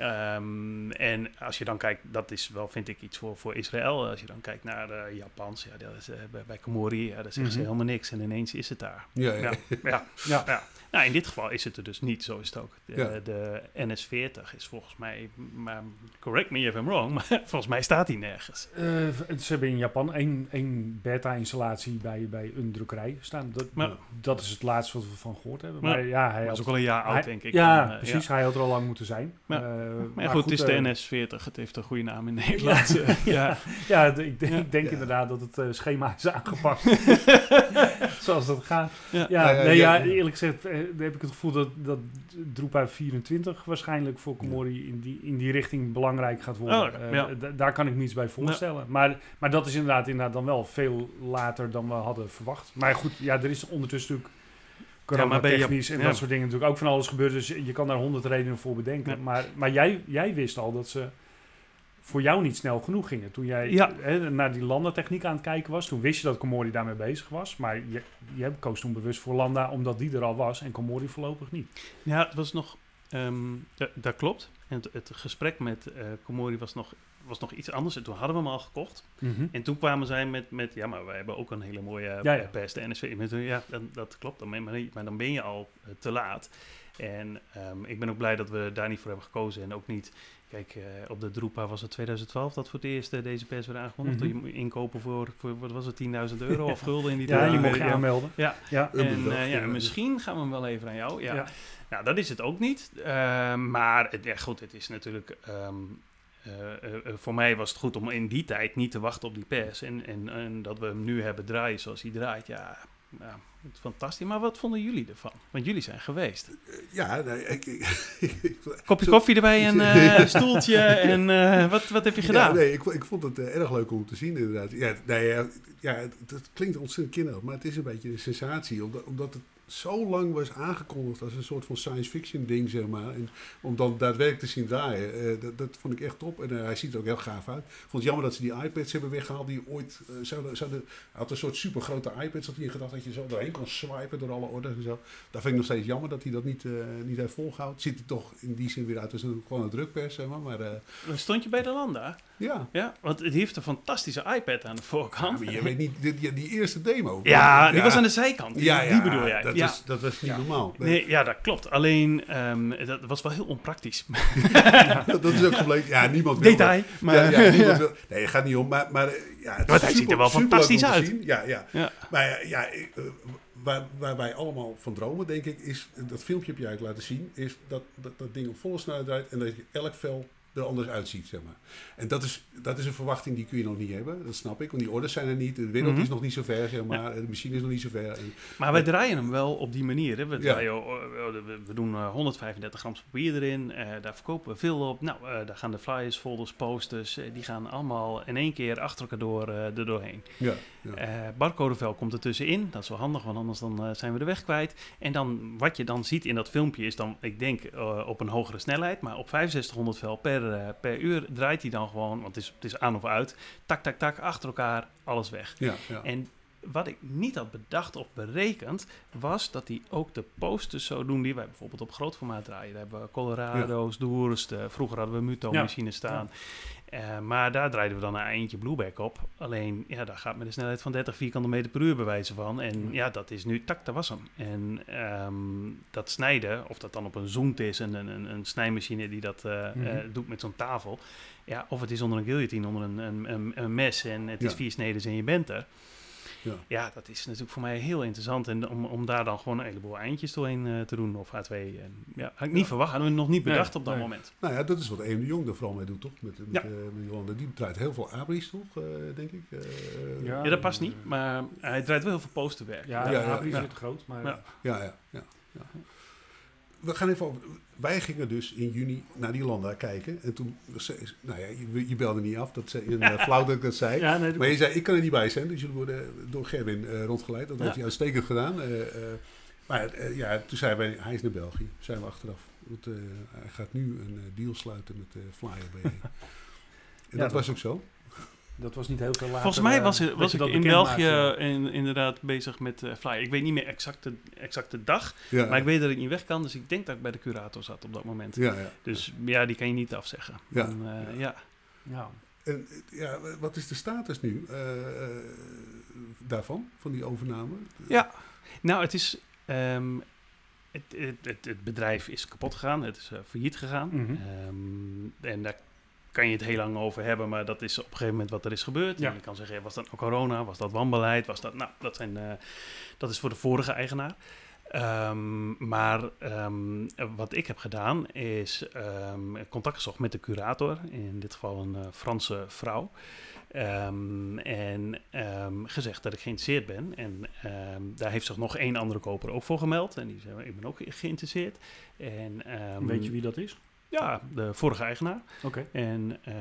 Ehm, en als je dan kijkt, dat is wel, vind ik, iets voor, voor Israël. Als je dan kijkt naar eh Japans, ja, dat is, eh, bij, bij Komori, ja, daar zeggen ze Mhm. helemaal niks. En ineens is het daar. Ja, ja. Ja, ja, Ja. ja. Nou, in dit geval is het er dus niet. Zo is het ook. De, Ja. de NS40 is volgens mij, maar correct me if I'm wrong, maar volgens mij staat die nergens. Eh, ze hebben in Japan één, één beta-installatie bij, bij een drukkerij staan. Dat, Maar- dat is het laatste wat we van gehoord hebben. Ja. Maar ja, hij is ook al een jaar oud, hij- denk ik. Ja, Dan, eh, precies. Hij had er al lang moeten zijn. Ja. Eh, Maar, goed, het is de eh, NS40. Het heeft een goede naam in Nederland. Ja. ja. Ja, ik, denk- Ja. ik denk Ja. inderdaad dat het schema is aangepakt. Zoals dat gaat. Ja. Ja, Ja, ja, nee, ja, ja. eerlijk gezegd heb ik het gevoel dat, dat Drupa 24 waarschijnlijk voor Komori in die, in die richting belangrijk gaat worden. Oh, Eh, ja. daar kan ik me iets bij voorstellen. Maar, maar dat is inderdaad, inderdaad dan wel veel later dan we hadden verwacht. Maar goed, ja, er is ondertussen natuurlijk Ja, coronatechnisch Jap- en ja. dat soort dingen natuurlijk ook van alles gebeurd. Dus je kan daar honderd redenen voor bedenken. Ja. Maar, maar jij, jij wist al dat ze voor jou niet snel genoeg gingen. Toen jij Ja. hè, naar die Landa-techniek aan het kijken was, toen wist je dat Komori daarmee bezig was. Maar je, je koos toen bewust voor Landa omdat die er al was en Komori voorlopig niet. Ja, het was nog. ehm, da- dat klopt. En het, het gesprek met eh Komori was nog, was nog iets anders. En toen hadden we hem al gekocht. En toen kwamen zij met, met ja, maar wij hebben ook een hele mooie Ja, ja. ja, pers, de NSV. Met, ja, dan, dat klopt. Dan, maar, maar dan ben je al eh, te laat. En ehm, ik ben ook blij dat we daar niet voor hebben gekozen. En ook niet, kijk, eh, op de Drupa was het 2012 dat voor het eerst eh, deze pers werd aangekondigd. Mhm. Je moet inkopen voor, voor, wat was het, 10.000 euro of gulden in die Ja, tijd. die Ja, mocht je aanmelden. Ja. Ja. En eh, ja, misschien gaan we hem wel even aan jou. Ja. Ja. Nou, dat is het ook niet. Maar het, ja, goed, het is natuurlijk. ehm, eh, eh, eh, voor mij was het goed om in die tijd niet te wachten op die pers. En, en, en dat we hem nu hebben draaien zoals hij draait. Ja, is fantastisch. Maar wat vonden jullie ervan? Want jullie zijn geweest. Ja, nee, ik, ik, ik- Kopje Zo- koffie erbij, een eh, stoeltje. En eh, wat, wat heb je gedaan? Ja, nee, ik, ik vond het eh, erg leuk om te zien inderdaad. Ja, nee, ja, ja het, het klinkt ontzettend kinderlijk, maar het is een beetje een sensatie. Omdat, omdat het zo lang was aangekondigd als een soort van science fiction ding, zeg maar. En om dan daadwerkelijk te zien draaien, eh, dat, dat vond ik echt top. En eh, hij ziet er ook heel gaaf uit. Ik vond het jammer dat ze die iPads hebben weggehaald die ooit eh, zouden... zouden had een soort super grote iPads, had hij gedacht dat je zo doorheen kon swipen door alle orders en zo. Daar vind ik nog steeds jammer dat hij dat niet, niet heeft volgehouden. Ziet er toch in die zin weer uit een, gewoon een drukpers, zeg maar. Maar Stond je bij de Landa? Ja, Ja, want het heeft een fantastische iPad aan de voorkant. maar je weet niet, die, die, die eerste demo. Ja, die was aan de zijkant. Die, ja, ja, die bedoel jij. Dat, is, dat was niet normaal. Nee, Nee, ja, dat klopt. Alleen, ehm, dat was wel heel onpraktisch. dat, dat is ook gebleken. Ja, niemand wil Detail. dat. Maar, ja, ja, niemand wil- nee, het gaat niet om. Maar, maar eh, ja, het hij ziet er wel fantastisch uit. Ja, ja. Maar ja, ja ik, eh, waar, waar wij allemaal van dromen, denk ik, is, dat filmpje heb je eigenlijk laten zien, is dat dat, dat ding op volle snelheid draait en dat je elk vel er anders uitziet, zeg maar. En dat is, dat is een verwachting die kun je nog niet hebben, dat snap ik. Want die orders zijn er niet, de wereld Mhm. is nog niet zo ver, zeg maar. De machine is nog niet zo ver. En, Maar wij draaien hem wel op die manier. Hè. We, draaien, oh, oh, we, we doen eh, 135 gram papier erin. eh, daar verkopen we veel op. Nou, eh, daar gaan de flyers, folders, posters. eh, die gaan allemaal in één keer achter elkaar door, eh er doorheen. ja, ja. Eh barcodevel komt er tussenin. Dat is wel handig, want anders dan, eh, zijn we de weg kwijt. En dan, wat je dan ziet in dat filmpje is dan, ik denk, eh, op een hogere snelheid. Maar op 6500 vel per, eh, per uur draait hij dan gewoon, want het is, het is aan of uit. Tak, tak, tak, achter elkaar, alles weg. ja, ja. En wat ik niet had bedacht of berekend, was dat hij ook de posters zo doen die wij bijvoorbeeld op groot formaat draaien. Daar hebben we Colorado's, Doers, de, vroeger hadden we Muto-machines staan. Eh, maar daar draaiden we dan een eindje Blueback op. Alleen, ja, daar gaat met een snelheid van 30 vierkante meter per uur bewijzen van. En ja, dat is nu, tak, dat was hem. En ehm, dat snijden, of dat dan op een zoent is, een, een, een snijmachine die dat eh, Mhm. eh, doet met zo'n tafel. Ja, of het is onder een guillotine, onder een, een, een, een mes en het is Ja. vier sneden en je bent er. Ja. Ja, dat is natuurlijk voor mij heel interessant. En om, om daar dan gewoon een heleboel eindjes doorheen eh, te doen, of A2. En, ja, had ik niet Ja. verwacht, hadden we nog niet Nee, bedacht op dat nee. moment. Nou ja, dat is wat Eem de Jong er vooral mee doet, toch? Met, met, Ja. eh, met Jolanda. Die draait heel veel abris, toch? eh, denk ik. Eh, Ja. Ja, dat past niet, maar hij draait wel heel veel posterwerk. Ja, Ja, ja, ja, is groot, maar... Ja. Ja, ja, ja, ja. We gaan even over. Wij gingen dus in juni naar die landen kijken. En toen, ze- nou ja, je, je belde niet af. Dat ze in uh, flauw dat ik dat zei. Ja, nee, dat Maar je zei, ik kan er niet bij zijn. Dus jullie worden door Gerwin eh, rondgeleid. Dat Ja. heeft hij uitstekend gedaan. Eh, eh, maar eh, ja, toen zeiden wij, hij is naar België. Zijn we achteraf. Want, eh, hij gaat nu een eh, deal sluiten met eh Flyer BE. en dat- was ook zo. Dat was niet heel veel later. Volgens mij eh, was, was ik dat in België in, inderdaad bezig met uh, Fly. Ik weet niet meer exact de, exact de dag, Ja, maar ik weet dat ik niet weg kan. Dus ik denk dat ik bij de curator zat op dat moment. ja, ja. Dus ja, die kan je niet afzeggen. Ja. En, eh, ja. Ja. En eh, ja, wat is de status nu eh, eh, daarvan, van die overname? Ja, nou, het is. ehm, het, het, het, het bedrijf is kapot gegaan, het is eh, failliet gegaan. Mhm. Ehm, en daar kan je het heel lang over hebben, maar dat is op een gegeven moment wat er is gebeurd. Ja. En je kan zeggen, was dat nou corona? Was dat wanbeleid? Was dat, nou, dat, zijn, eh, dat is voor de vorige eigenaar. Ehm, maar ehm, wat ik heb gedaan is ehm, contact gezocht met de curator, in dit geval een eh, Franse vrouw. En gezegd dat ik geïnteresseerd ben. En daar heeft zich nog één andere koper ook voor gemeld. En die zei, ik ben ook geïnteresseerd. En, Weet je wie dat is? Ja, de vorige eigenaar. Oké. En eh,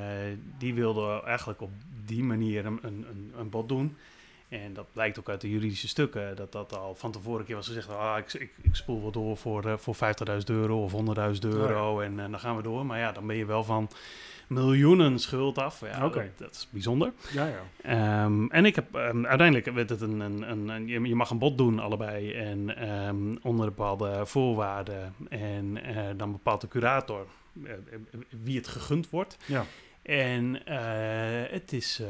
die wilde eigenlijk op die manier een, een, een, bod doen. En dat blijkt ook uit de juridische stukken, dat dat al van tevoren een keer was gezegd, ah, ik, ik, ik spoel wel door voor, eh, voor 50.000 euro of 100.000 euro en, en dan gaan we door. Maar ja, dan ben je wel van miljoenen schuld af. Ja, Oké. dat, dat is bijzonder. Ja, ja. Ehm, en ik heb ehm, uiteindelijk werd het een, een, een, een- je, mag een bod doen allebei en ehm, onder bepaalde voorwaarden en eh, dan bepaalt de curator eh, eh, wie het gegund wordt. Ja. En eh, het is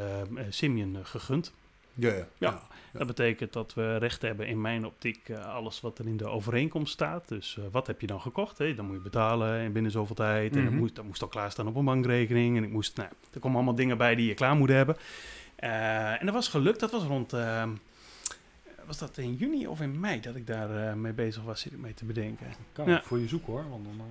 Simeon gegund. Ja, ja. Ja. Dat betekent dat we recht hebben in mijn optiek eh, alles wat er in de overeenkomst staat. Dus eh, wat heb je dan gekocht? Hè? Dan moet je betalen en binnen zoveel tijd. En Mhm. dat moest, dat moest al klaarstaan op een bankrekening. En ik moest, nou, er komen allemaal dingen bij die je klaar moet hebben. Eh, en dat was gelukt. Dat was rond, eh, was dat in juni of in mei dat ik daar mee bezig was, zit ik mee te bedenken. Kan Ja. ik voor je zoeken hoor. Want dan,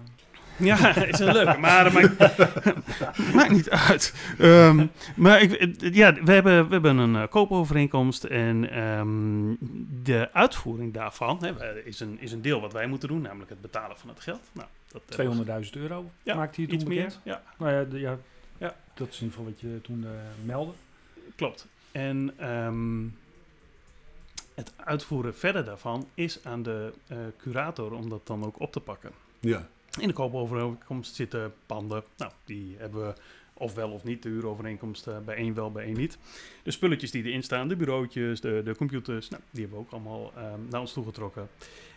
Ja, is een leuke, maar dat maakt, maakt niet uit. Ehm, maar ik, ja, we hebben, we hebben een eh, koopovereenkomst en ehm, de uitvoering daarvan hè, is, een, is een deel wat wij moeten doen, namelijk het betalen van het geld. Nou, dat hebben we 200.000 euro Ja, maakte je toen iets meer. Ja, Nou ja, de- ja, Ja. dat is in ieder geval wat je toen eh, meldde. klopt. En ehm, het uitvoeren verder daarvan is aan de eh, curator om dat dan ook op te pakken. ja. In de koopovereenkomst zitten panden. Nou, die hebben we of wel of niet de huurovereenkomst eh, bij één wel, bij één niet. De spulletjes die erin staan, de bureautjes, de, de computers, nou, die hebben we ook allemaal ehm, naar ons toegetrokken.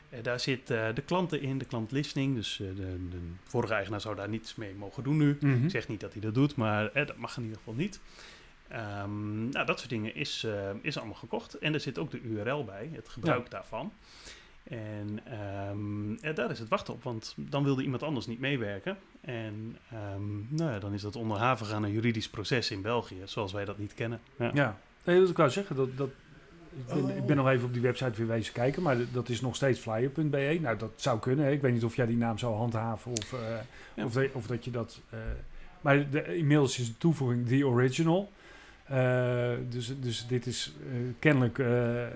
Eh, daar zit eh, de klanten in, de klantlistening. Dus de, de vorige eigenaar zou daar niets mee mogen doen nu. Mhm. Ik zeg niet dat hij dat doet, maar dat mag in ieder geval niet. Ehm, nou, dat soort dingen is, is allemaal gekocht. En er zit ook de URL bij, het gebruik daarvan. En ehm, ja, daar is het wachten op, want dan wilde iemand anders niet meewerken. En ehm, nou ja, dan is dat onderhavig aan een juridisch proces in België, zoals wij dat niet kennen. Ja. Ja, nee, dat ik wou zeggen. Dat, dat, ik, ben, ik ben nog even op die website weer wezen kijken, maar dat is nog steeds flyer.be. Nou, dat zou kunnen. Hè. Ik weet niet of jij die naam zou handhaven of, eh, Ja. of, dat- of dat je dat eh, Maar de, inmiddels is de toevoeging The Original. Eh, dus, dus dit is eh, kennelijk... eh,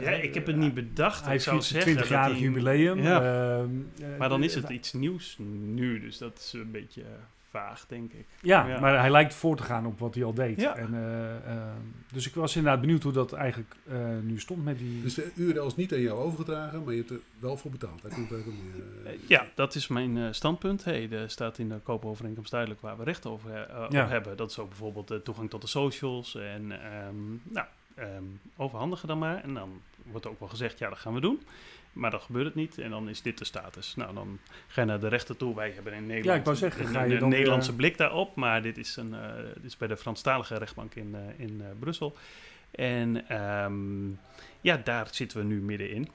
Ja, ik heb het niet bedacht. Hij dat 20-jarig hij- jubileum. Ja. Ehm, eh, Maar dan is het iets nieuws nu, dus dat is een beetje vaag, denk ik. Ja, Ja. maar hij lijkt voor te gaan op wat hij al deed. Ja. En, eh, ehm, dus ik was inderdaad benieuwd hoe dat eigenlijk eh, nu stond met die... Dus de URL is niet aan jou overgedragen, maar je hebt er wel voor betaald. Daar komt. Eh, Ja, dat is mijn eh, standpunt. Hey, er staat in de koopovereenkomst duidelijk waar we recht over hebben. Dat is ook bijvoorbeeld de toegang tot de socials. En ehm, nou, ehm, overhandigen dan maar. En dan wordt ook wel gezegd, ja, dat gaan we doen. Maar dan gebeurt het niet en dan is dit de status. Nou, dan ga je naar de rechter toe. Wij hebben in Nederland Ja, ik wou zeggen, een, ga je een dan weer- Nederlandse blik daarop. Maar dit is, een, eh, dit is bij de Franstalige rechtbank in, eh, in eh, Brussel. En ehm, ja, daar zitten we nu middenin.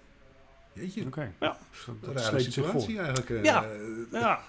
Jeetje, Oké. Ja. Dat- een zich voor. situatie eigenlijk. eh, Ja. eh, Ja,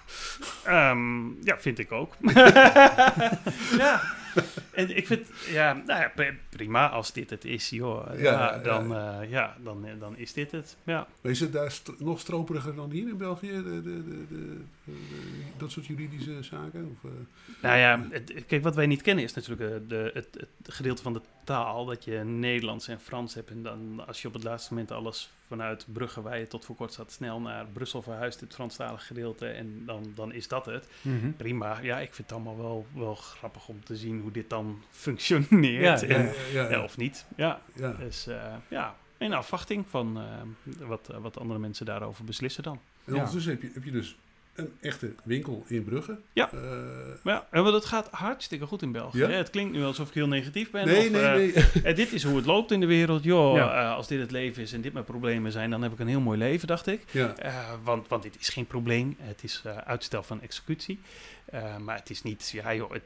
Ehm, ja vind ik ook. ja, en ik vind, ja, nou ja, pri- prima als dit het is, joh. Ja, Ja, ja, dan, eh, ja dan, dan is dit het. Ja. Maar is het daar st- nog stroperiger dan hier in België? De, de, de, de, de- de- dat soort juridische zaken? Of, eh, Nou ja, het- kijk, wat wij niet kennen is natuurlijk eh, de, het, het gedeelte van de taal. Dat je Nederlands en Frans hebt. En dan als je op het laatste moment alles vanuit Brugge, waar je tot voor kort zat, snel naar Brussel verhuist, het Franstalige gedeelte. En dan, dan is dat het. Mhm. Prima. Ja, ik vind het allemaal wel, wel grappig om te zien hoe dit dan functioneert. En, ja, ja, of niet. Ja, dus eh, ja, in afwachting van eh, wat, eh, wat andere mensen daarover beslissen dan. En ondertussen heb je, heb je dus een echte winkel in Brugge. Ja. Eh, Maar ja, en dat gaat hartstikke goed in België. Ja? hè. Het klinkt nu alsof ik heel negatief ben. nee, of, nee, eh, nee. eh, dit is hoe het loopt in de wereld. Joh, Ja. eh, als dit het leven is en dit mijn problemen zijn, dan heb ik een heel mooi leven, dacht ik. ja. Eh, want, want dit is geen probleem. Het is eh, uitstel van executie. Eh, maar het is niet, ja joh, het-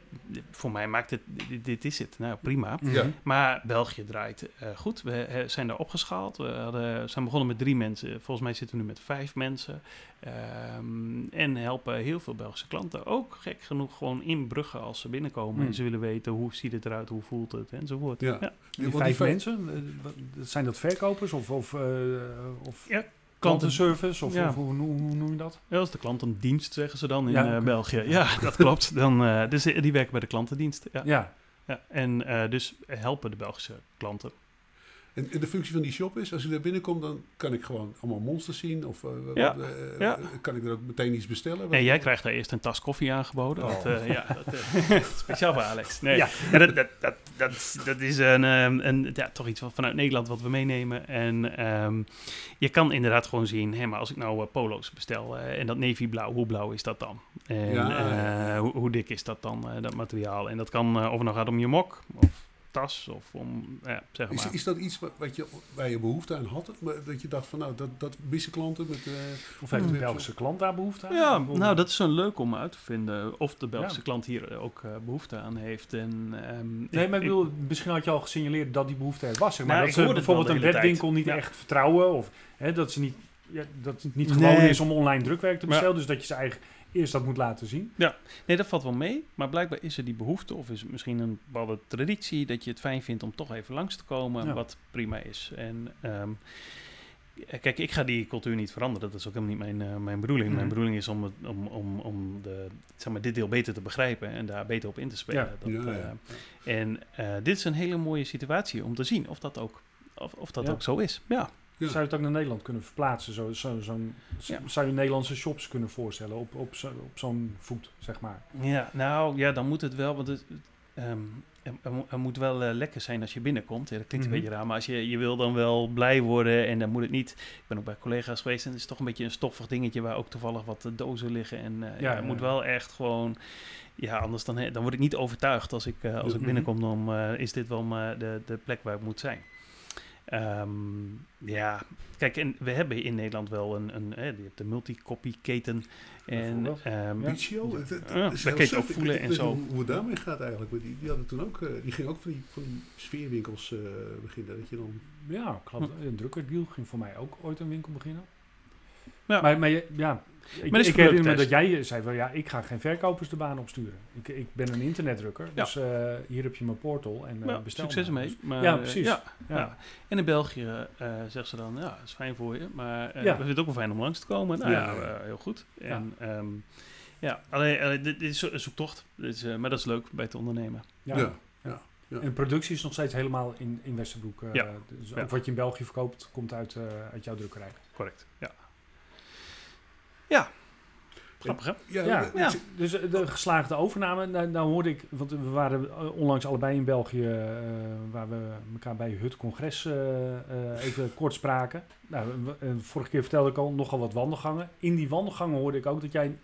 voor mij maakt het, dit, dit is het. Nou, prima. Ja. Maar België draait eh, goed. We zijn daar opgeschaald. We hadden, zijn begonnen met drie mensen. Volgens mij zitten we nu met vijf mensen. Ehm, en helpen heel veel Belgische klanten. Ook gek genoeg gewoon in Brugge als ze binnenkomen. Hmm. En ze willen weten hoe ziet het eruit, hoe voelt het enzovoort. Ja. Ja. Die vijf vijf- mensen, eh, zijn dat verkopers of, of, eh, of Ja, klantenservice? Of, Ja. of hoe, hoe, hoe noem je dat? Ja, dat is de klantendienst, zeggen ze dan in Ja, eh. België. Ja, dat klopt. Dan, eh, dus die werken bij de klantendienst. Ja. Ja, Ja. En eh, dus helpen de Belgische klanten. En, en de functie van die shop is, als ik daar binnenkom, dan kan ik gewoon allemaal monsters zien. Of eh, wat- eh, ja. kan ik er ook meteen iets bestellen? En jij krijgt daar eerst een tas koffie aangeboden. Oh. Dat, eh, ja, dat, eh, speciaal voor Alex. Nee, Ja. dat, dat, dat, dat, dat is een, ehm, een, ja, toch iets wat vanuit Nederland wat we meenemen. En ehm, je kan inderdaad gewoon zien, hé, maar als ik nou eh, polo's bestel eh, en dat navyblauw, hoe blauw is dat dan? En eh. Hoe, hoe dik is dat dan, eh, dat materiaal? En dat kan, eh, of het nou gaat om je mok of tas of om, ja, zeg Is, maar. is dat iets wat, je, waar je behoefte aan had? Maar Dat je dacht van, nou, dat, dat missen klanten met... eh, of heeft de. Belgische klant daar behoefte aan? Ja, nou dat is zo leuk om uit te vinden of de Belgische Ja. klant hier ook eh, behoefte aan heeft. En, ehm, Nee, maar ik bedoel, misschien had je al gesignaleerd dat die behoefte er was. Zeg maar. Nou, dat ze bijvoorbeeld een webwinkel niet Ja. echt vertrouwen. Of hè, dat, ze niet, ja, dat het niet gewoon Nee. is om online drukwerk te bestellen. Dus dat je ze eigenlijk eerst dat moet laten zien. Nee, dat valt wel mee. Maar blijkbaar is er die behoefte, of is het misschien een bepaalde traditie, dat je het fijn vindt om toch even langs te komen, Ja. wat prima is. En ehm, eh, kijk, ik ga die cultuur niet veranderen. Dat is ook helemaal niet mijn, eh, mijn bedoeling. Mhm. Mijn bedoeling is om, het, om, om, om de, zeg maar, dit deel beter te begrijpen en daar beter op in te spelen. Ja. Dat, Ja, ja. eh, en eh, dit is een hele mooie situatie om te zien of dat ook, of, of dat Ja. ook zo is. Ja. Ja. Zou je het ook naar Nederland kunnen verplaatsen? Zo, zo, zo'n, Ja. Zou je Nederlandse shops kunnen voorstellen op, op, zo, op zo'n voet, zeg maar? Ja, nou ja, dan moet het wel, want het, ehm, er, mo- moet wel eh, lekker zijn als je binnenkomt. Ja, dat klinkt Mhm. een beetje raar, maar als je, je wil dan wel blij worden en dan moet het niet. Ik ben ook bij collega's geweest en het is toch een beetje een stoffig dingetje waar ook toevallig wat eh, dozen liggen. En eh, ja, Ja, het ja, moet wel echt gewoon. Ja, anders dan, dan word ik niet overtuigd als ik, eh, als ik Mhm. binnenkom. Dan eh, is dit wel maar de, de plek waar ik moet zijn. Ehm, ja, kijk, en we hebben in Nederland wel een, een hè, je hebt de multicopy-keten. En Bijvoorbeeld. ehm. Bicio, het- het- Ja, heel kun je het ook voelen en zo. Hoe, hoe het daarmee gaat eigenlijk. Die, die hadden toen ook, eh, die gingen ook van die, van die sfeerwinkels eh, beginnen. Dat je dan, Ja, klopt. Een drukkerdeal ging voor mij ook ooit een winkel beginnen. Ja. Maar, maar ja, ik, herinner me dat jij zei, wel, ja, ik ga geen verkopers de baan opsturen. Ik, ik ben een internetdrukker, Ja. dus eh, hier heb je mijn portal en eh, ja, bestel succes maar. ermee. Maar, Ja, eh, precies. Ja, Ja. ja. En in België eh zeggen ze dan, ja, dat is fijn voor je, maar eh, Ja. we vinden het ook wel fijn om langs te komen. Nou ja, heel goed. En, ehm, Ja, alleen, alleen dit, dit is een zoektocht. Dit is, eh, maar dat is leuk bij het ondernemen. Ja. Ja. ja. En de productie is nog steeds helemaal in, in Westerbroek. eh, Ja. Dus Ja. ook wat je in België verkoopt, komt uit, eh, uit jouw drukkerij. Correct. Ja. Ja. Grappig, hè? Ja, Ja, ik- ja. Dus eh, de geslaagde overname, nou, nou hoorde ik, want we waren onlangs allebei in België, eh, waar we elkaar bij het congres eh, even kort spraken. Nou, vorige keer vertelde ik al nogal wat wandelgangen. In die wandelgangen hoorde ik ook dat jij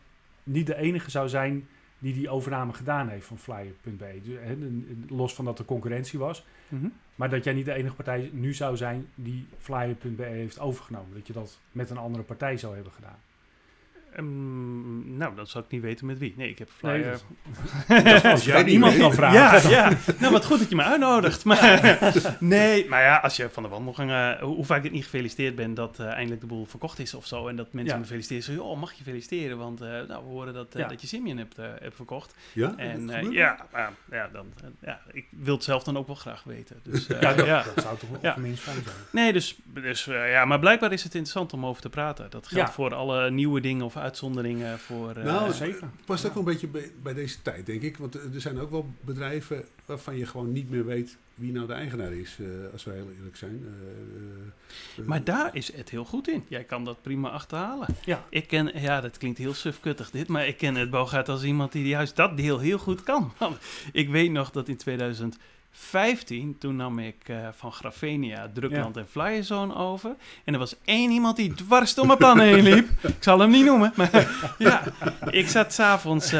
niet de enige zou zijn die die overname gedaan heeft van Flyer.be. Dus, los van dat er concurrentie was. Mhm. Maar dat jij niet de enige partij nu zou zijn die Flyer.be heeft overgenomen. Dat je dat met een andere partij zou hebben gedaan. Ehm, nou, dan zou ik niet weten met wie. Nee, ik heb Nee, flyer. dat- Als jij iemand kan vragen. Ja, ja. Nou, wat goed dat je me uitnodigt. Maar, nee, maar ja, als je van de wandelgangen... Hoe, hoe vaak ik niet gefeliciteerd ben dat eh, eindelijk de boel verkocht is of zo. En dat mensen Ja. me feliciteren. Zo, oh, mag je feliciteren? Want eh, nou, we horen dat, eh, Ja. dat je Simeon hebt, eh, hebt verkocht. Ja? En Dat eh, ja, ja, dan, eh, ja, ik wil het zelf dan ook wel graag weten. Dus, eh, Ja, dat, ja. dat zou toch wel Ja. minst fijn zijn. Nee, dus, dus eh, ja, maar blijkbaar is het interessant om over te praten. Dat geldt Ja. voor alle nieuwe dingen of uitzonderingen. Voor, eh, Nou, zeker. past ook wel een beetje bij, bij deze tijd, denk ik. Want er zijn ook wel bedrijven waarvan je gewoon niet meer weet wie nou de eigenaar is, eh, als we heel eerlijk zijn. Eh, Maar daar is Ed heel goed in. Jij kan dat prima achterhalen. Ja. Ik ken, ja, dat klinkt heel sufkuttig dit, maar ik ken het Bogaert als iemand die juist dat deel heel goed kan. Want ik weet nog dat in 2015, toen nam ik eh, van Grafenia, Drukland en Flyerzone over. En er was één iemand die dwars door mijn plannen heen liep. Ik zal hem niet noemen, maar ja. Ik zat s'avonds, eh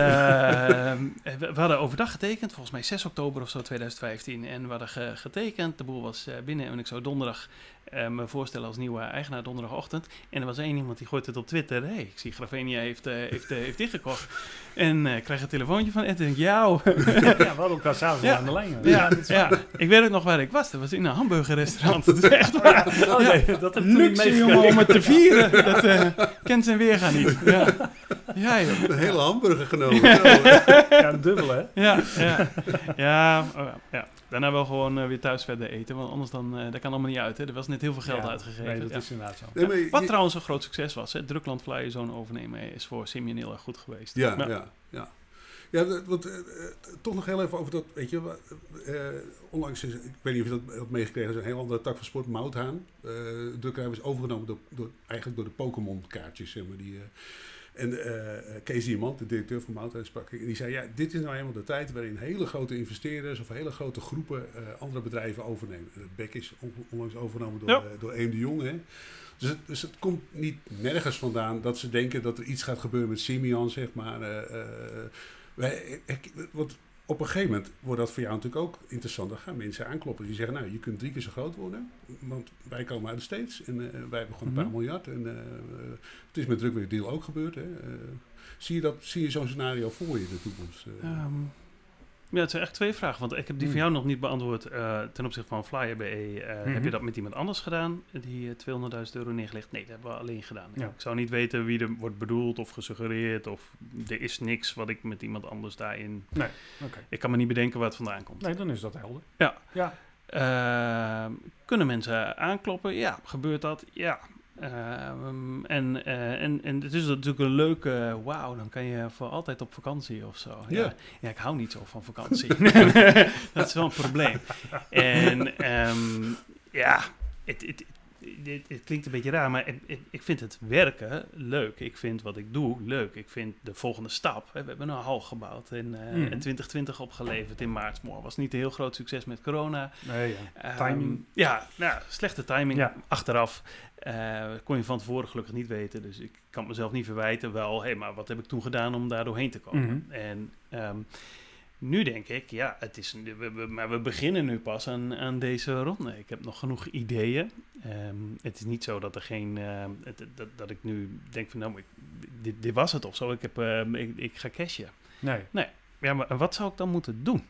we hadden overdag getekend, volgens mij 6 oktober of zo 2015. En we hadden ge- getekend, de boel was eh, binnen en ik zou donderdag eh, me voorstellen als nieuwe eigenaar donderdagochtend. En er was één iemand die gooit het op Twitter. hey, ik zie Gravenia heeft, eh, heeft, eh, heeft dichtgekocht. En eh, ik krijg een telefoontje van Ed en ik, jou. ja, we hadden elkaar s'avonds Ja. aan de lijn. Ja, ja, ik weet ook nog waar ik was. Dat was in een hamburgerrestaurant. Dat is echt waar. Oh, nee, dat heb ik toen niet Luxe jongen om het te vieren. Dat eh, kent zijn weerga niet. Ja, ja joh. Een hele hamburger genomen. Zo. Ja, dubbel hè? Ja, ja. Ja, oh ja, ja. Daarna wel gewoon eh, weer thuis verder eten. Want anders dan, eh, dat kan allemaal niet uit. Hè. Er was net heel veel geld Ja, uitgegeven. Nee, dat Ja. is inderdaad zo. Nee, maar je- Wat trouwens een groot succes was. Hè. Drukland Flyer Zone overnemen is voor Simeon heel erg goed geweest. Ja, Maar- ja, ja. Ja, want, eh, toch nog heel even over dat, weet je, eh, onlangs is, ik weet niet of je dat hebt meegekregen, is een heel andere tak van sport, Mouthaan. Eh de drukkerij is overgenomen door, door, eigenlijk door de Pokémon kaartjes, zeg maar. Die, eh, en eh, Kees Diamant, de directeur van Mouthaan, sprak ik, en die zei, ja, dit is nou helemaal de tijd waarin hele grote investeerders of hele grote groepen eh, andere bedrijven overnemen. Het Beck is on- onlangs overgenomen door, Ja. door Eem de Jong, hè. Dus het, dus het komt niet nergens vandaan dat ze denken dat er iets gaat gebeuren met Simeon, zeg maar. wij, want op een gegeven moment wordt dat voor jou natuurlijk ook interessant. Dan gaan mensen aankloppen die zeggen, nou, je kunt drie keer zo groot worden. Want wij komen uit de States en eh, wij hebben gewoon een paar Mhm. miljard. En eh, eh, het is met Deal ook gebeurd. Hè. Zie je, dat, zie je zo'n scenario voor je in de toekomst? eh? Ja, het zijn echt twee vragen. Want ik heb die Hmm. van jou nog niet beantwoord eh, ten opzichte van Flyer.be. eh Mhm. Heb je dat met iemand anders gedaan? Die eh, 200.000 euro neergelegd? Nee, dat hebben we alleen gedaan. Ja. Ik zou niet weten wie er wordt bedoeld of gesuggereerd. Of er is niks wat ik met iemand anders daarin... Oké. Ik kan me niet bedenken waar het vandaan komt. Nee, dan is dat helder. Ja. Ja. Ehm, kunnen mensen aankloppen? Ja. Gebeurt dat? Ja. Ehm, en, eh, en, en het is natuurlijk een leuke, wauw, dan kan je voor altijd op vakantie of zo. Ja, Ja. ja ik hou niet zo van vakantie. dat is wel een probleem. En ehm, ja, het, het, het, het klinkt een beetje raar, maar ik, ik- vind het werken leuk. Ik vind wat ik doe leuk. Ik vind de volgende stap. hè, We hebben een hal gebouwd en Mhm. in 2020 opgeleverd in maart. Was niet een heel groot succes met corona. Nee, ja. Ehm, Timing. ja, nou, slechte timing. Ja. Achteraf eh, kon je van tevoren gelukkig niet weten. Dus ik kan mezelf niet verwijten. Wel, hé, maar wat heb ik toen gedaan om daar doorheen te komen? Mhm. En ehm, nu denk ik, ja, het is, we, we- maar we beginnen nu pas aan, aan deze ronde. Ik heb nog genoeg ideeën. Ehm, het is niet zo dat er geen, het- dat, dat ik nu denk van, nou, ik, dit, dit was het of zo. Ik, heb, ehm, ik, ik ga cashen. Nee. Ja, maar wat zou ik dan moeten doen?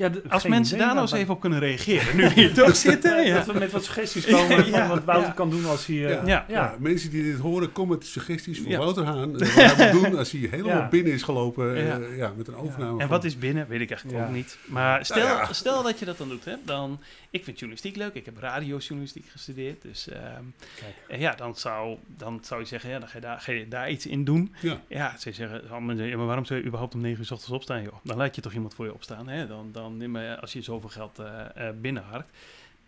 Ja, Als mensen daar nou eens even op kunnen reageren, nu hier toch zitten. Ja. Dat we met wat suggesties komen van wat Wouter ja. kan doen als hij... eh, Ja. Ja. Ja, mensen die dit horen, kom met suggesties voor Ja. Wouter Haan. eh, wat hij moet doen als hij helemaal Ja. binnen is gelopen eh, Ja. ja. met een overname. En van- wat is binnen, weet ik eigenlijk Ja. ook niet. Maar stel, Nou ja. stel dat je dat dan doet, hè, dan... Ik vind journalistiek leuk, ik heb radiojournalistiek gestudeerd. Dus ehm, en ja, dan zou, dan zou je zeggen, ja, dan ga je daar, ga je daar iets in doen. Ja, Ja, ze zeggen, maar waarom zou je überhaupt om negen uur 's ochtends opstaan, joh? Dan laat je toch iemand voor je opstaan, hè? Dan, dan als je zoveel geld eh, eh, binnenharkt.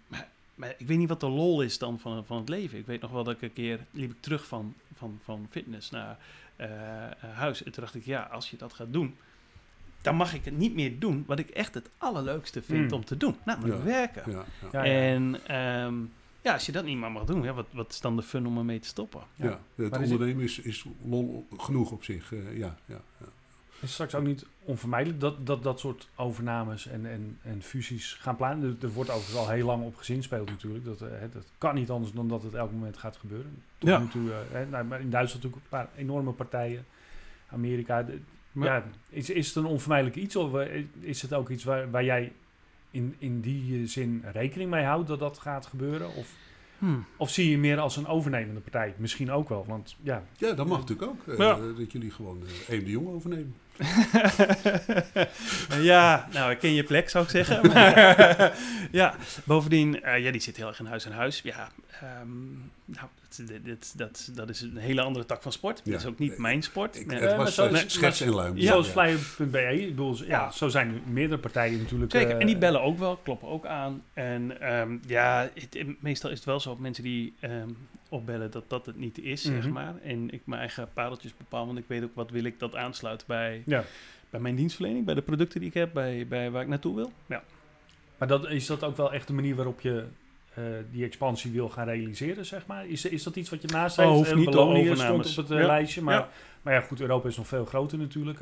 Maar, maar ik weet niet wat de lol is dan van, van het leven. Ik weet nog wel dat ik een keer liep ik terug van, van, van fitness naar eh, huis. En toen dacht ik, ja, als je dat gaat doen, dan mag ik het niet meer doen wat ik echt het allerleukste vind Mm. om te doen. Namelijk Ja. werken. ja, ja. Ja, ja. En ehm, ja, als je dat niet meer mag doen, ja, wat, wat is dan de fun om ermee te stoppen? ja. Ja. Het Maar ondernemen is, is lol genoeg op zich. eh, ja, ja, ja. Is het straks ook niet onvermijdelijk dat dat, dat soort overnames en, en, en fusies gaan plaatsen? Er, er wordt overigens al heel lang op gezinspeeld natuurlijk. Dat, eh, hè, dat kan niet anders dan dat het elk moment gaat gebeuren. Tot Ja. nu toe, eh, hè, nou, maar in Duitsland natuurlijk een paar enorme partijen. Amerika. de- Maar- ja, is, is het een onvermijdelijk iets of eh, is het ook iets waar, waar jij in, in die zin rekening mee houdt dat dat gaat gebeuren? Of, Hmm. of zie je meer als een overnemende partij? Misschien ook wel, want ja, ja, dat mag natuurlijk ook. eh. Dat jullie gewoon uh, Eem de Jong overnemen. ja, nou, ik ken je plek, zou ik zeggen. Maar, ja, bovendien, eh, ja, die zit heel erg in huis en huis. Ja, ehm, nou, dat, dit- dit- dat, dat is een hele andere tak van sport. Ja. Dat is ook niet mijn sport. Ik, Nee. het was zo- nee, schets en luim. zoals ja. flyer.be, ik bedoel, ja, Ja. zo zijn er meerdere partijen natuurlijk. Zeker, eh, en die bellen ook wel, kloppen ook aan. En ehm, ja, het- meestal is het wel zo, mensen die ehm, opbellen, dat dat het niet is, zeg Mhm. maar. En ik mijn eigen pareltjes bepaal, want ik weet ook wat wil ik dat aansluit bij, Ja. bij mijn dienstverlening, bij de producten die ik heb, bij, bij waar ik naartoe wil. Ja. Maar dat, is dat ook wel echt de manier waarop je eh, die expansie wil gaan realiseren, zeg maar? Is, is dat iets wat je naast Oh, hoeft Eh, niet overnames. stond op het eh, Ja. lijstje, maar Ja. maar ja, goed, Europa is nog veel groter natuurlijk.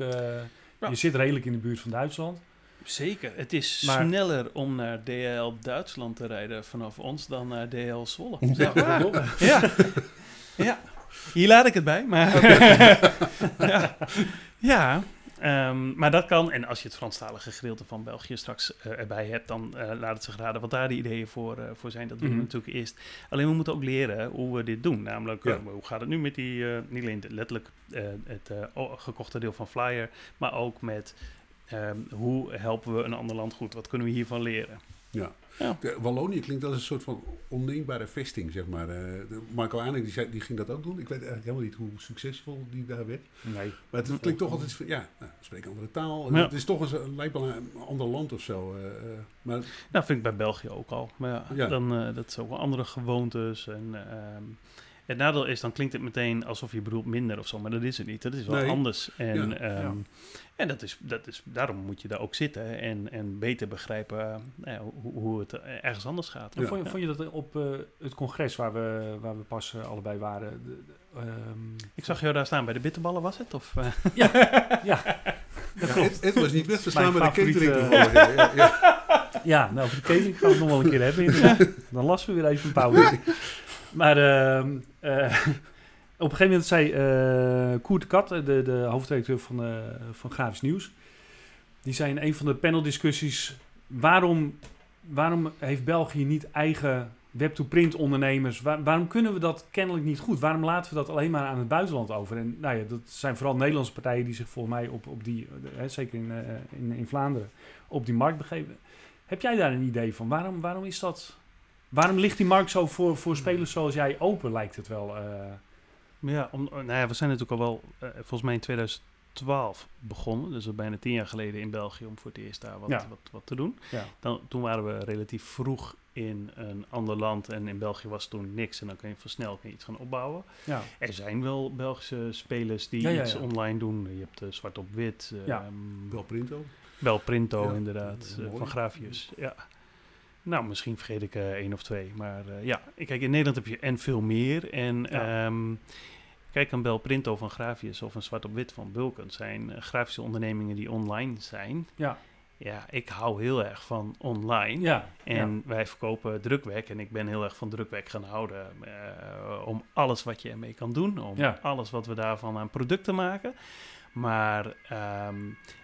Je zit redelijk in de buurt van Duitsland. Zeker. Het is Maar- sneller om naar DHL Duitsland te rijden vanaf ons dan naar DHL Zwolle. Ja. Ja. ja. Hier laat ik het bij. Maar ja. ja. ehm, maar dat kan. En als je het Franstalige gedeelte van België straks eh, erbij hebt, dan eh, laat het zich raden wat daar de ideeën voor, eh, voor zijn. Dat willen we Mhm. natuurlijk eerst. Alleen we moeten ook leren hoe we dit doen. Namelijk, Ja. hoe gaat het nu met die, eh, niet alleen de- letterlijk eh, het eh, gekochte deel van Flyer, maar ook met ehm, hoe helpen we een ander land goed? Wat kunnen we hiervan leren? Ja. Ja. De Wallonië klinkt als een soort van onneembare vesting, zeg maar. Eh, de Michael Aaning die, zei- die ging dat ook doen. Ik weet eigenlijk helemaal niet hoe succesvol die daar werd. Nee. Maar het klinkt toch altijd van, ja, nou, een andere taal. Ja. Het is toch een, lijkt wel een ander land of zo. eh, eh. maar Nou, vind ik bij België ook al. Maar ja, Ja. Dan, eh, dat is ook wel andere gewoontes. En, ehm, het nadeel is, dan klinkt het meteen alsof je bedoelt minder of zo. Maar dat is het niet. Dat is wel Nee. anders. En, Ja. ehm, Ja. en dat is, dat is, daarom moet je daar ook zitten en, en beter begrijpen eh, nou hoe, hoe het eh, ergens anders gaat. Ja. vond, je, vond je dat op eh, het congres waar we, waar we pas allebei waren? de- de, ehm, Ik zag jou daar staan bij de bitterballen, was het? Of, eh? ja, ja, het, het was niet weg te staan met de catering. Ja, ja, nou, voor de catering gaan we het nog wel een keer hebben. Dan lassen we weer even een pauze. Maar ehm, eh, op een gegeven moment zei eh Koert de Kat, de, de hoofdredacteur van, eh, van Grafisch Nieuws, die zei in een van de paneldiscussies, waarom, waarom heeft België niet eigen web-to-print ondernemers? Waar- waarom kunnen we dat kennelijk niet goed? Waarom laten we dat alleen maar aan het buitenland over? En nou ja, dat zijn vooral Nederlandse partijen die zich volgens mij op, op die, eh, zeker in, in, in Vlaanderen, op die markt begeven. Heb jij daar een idee van? Waarom, waarom is dat? Waarom ligt die markt zo voor, voor spelers zoals jij open, lijkt het wel? eh? Maar ja, om, nou ja, we zijn natuurlijk al wel, eh, volgens mij in 2012 begonnen. Dus al bijna tien jaar geleden in België om voor het eerst daar wat, Ja. wat, wat te doen. ja. Dan, toen waren we relatief vroeg in een ander land en in België was toen niks. En dan kun je versneld iets gaan opbouwen. Ja. Er zijn wel Belgische spelers die Ja, ja, iets online doen. Je hebt eh, Zwart op Wit, Ja. Wel Printo. Bel Printo Ja, inderdaad, van Grafius. Ja. Nou, misschien vergeet ik eh één of twee. Maar eh, ja, kijk, in Nederland heb je en veel meer. En Ja. ehm, kijk, een Bel Printo van Grafius of een Zwart op Wit van Bulkens zijn eh, grafische ondernemingen die online zijn. Ja. ja, ik hou heel erg van online. Ja, En wij verkopen drukwerk en ik ben heel erg van drukwerk gaan houden. om alles wat je ermee kan doen, om Ja. alles wat we daarvan aan producten maken. Maar ehm,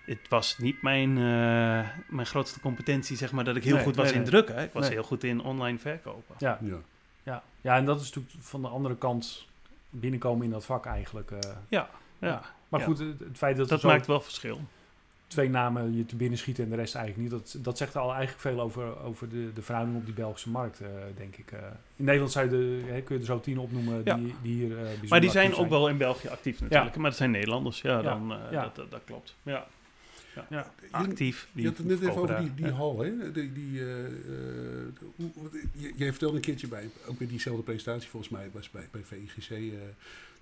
het was niet mijn, eh, mijn grootste competentie, zeg maar, dat ik heel Nee, goed was nee, in nee. drukken. Ik was Nee. heel goed in online verkopen. ja, Ja. ja. ja, en dat is natuurlijk van de andere kant binnenkomen in dat vak eigenlijk. eh. Ja, maar Ja. goed, het, het feit dat, dat zo maakt wel verschil. Twee namen je te binnen schieten en de rest eigenlijk niet, dat, dat zegt al eigenlijk veel over, over de, de verhouding op die Belgische markt, eh, denk ik. eh. in Nederland zou je de, hè, kun je er zo tien opnoemen Ja. die, die hier eh bijzonder Maar die zijn ook wel in België actief natuurlijk. Maar dat zijn Nederlanders, ja, Ja, dan, eh, ja. Dat, dat, dat klopt. Ja. Ja. Actief. Je had het net even over die, daar. die hal, hè? Die, die, eh, eh, hoe- wat- je- jij vertelde een keertje bij, ook weer diezelfde presentatie volgens mij, was bij, bij VIGC, eh,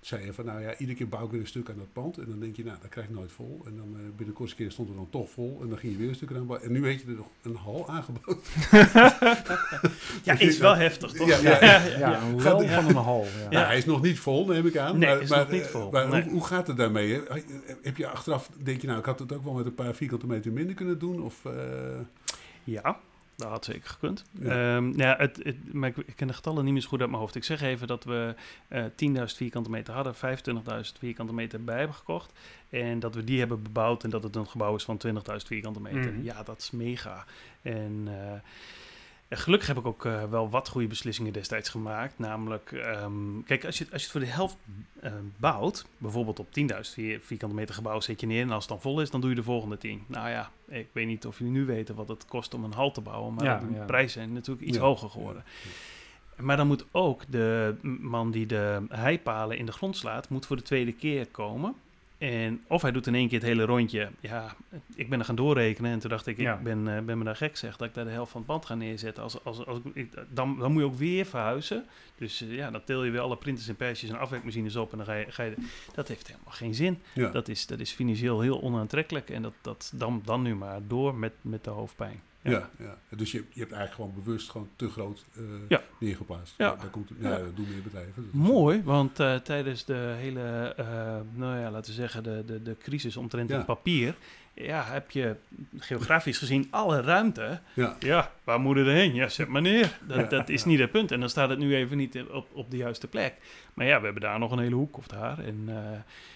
zei je van nou ja, iedere keer bouw ik weer een stuk aan dat pand. En dan denk je, nou, dat krijg ik nooit vol. En dan eh binnen de kortste keer stond het dan toch vol. En dan ging je weer een stuk aan bouwen. En nu weet je er nog een hal aangeboden. Ja, is wel heftig, toch? Ja, ja. Ja, een lel van een hal. Ja. Nou, hij is nog niet vol, neem ik aan. Nee, maar, is maar, nog niet vol. Maar Nee. hoe, hoe gaat het daarmee? hè? Heb je achteraf, denk je nou, ik had het ook wel met een paar vierkante meter minder kunnen doen? Of, eh, Ja, dat had zeker gekund. Ja. Ehm, ja, het, het, maar ik, ik ken de getallen niet meer zo goed uit mijn hoofd. Ik zeg even dat we eh 10.000 vierkante meter hadden, 25.000 vierkante meter bij hebben gekocht. En dat we die hebben bebouwd en dat het een gebouw is van 20.000 vierkante meter. Mhm. Ja, dat is mega. En eh, en gelukkig heb ik ook eh, wel wat goede beslissingen destijds gemaakt. Namelijk, ehm, kijk, als je, als je het voor de helft eh, bouwt, bijvoorbeeld op 10.000 vier- vierkante meter gebouw zet je neer. En als het dan vol is, dan doe je de volgende 10. Nou ja, ik weet niet of jullie nu weten wat het kost om een hal te bouwen. Maar Ja, de ja. prijzen zijn natuurlijk iets Ja. hoger geworden. Maar dan moet ook de man die de heipalen in de grond slaat, moet voor de tweede keer komen. En of hij doet in één keer het hele rondje. Ja, ik ben er gaan doorrekenen en toen dacht ik, Ja. ik ben, eh, ben me daar gek zeg, dat ik daar de helft van het pand ga neerzetten. Als, als, als, ik, dan, dan moet je ook weer verhuizen. Dus eh, ja, dan til je weer alle printers en persjes en afwerkmachines op en dan ga je, ga je dat heeft helemaal geen zin. ja. Dat, is, dat is financieel heel onaantrekkelijk en dat, dat dan, dan nu maar door met, met de hoofdpijn. Ja. Ja, Dus je, je hebt eigenlijk gewoon bewust gewoon te groot eh, Ja. neergeplaatst. Ja. Daar komt, ja, dat doen meer bedrijven. Mooi, want eh, tijdens de hele, eh, nou ja, laten we zeggen, de, de, de crisis omtrent het papier, ja, heb je geografisch gezien alle ruimte. Ja. Ja, waar moet het heen? Ja, zet maar neer. Dat, Ja. dat is niet het punt. En dan staat het nu even niet op, op de juiste plek. Maar ja, we hebben daar nog een hele hoek of daar. En, eh,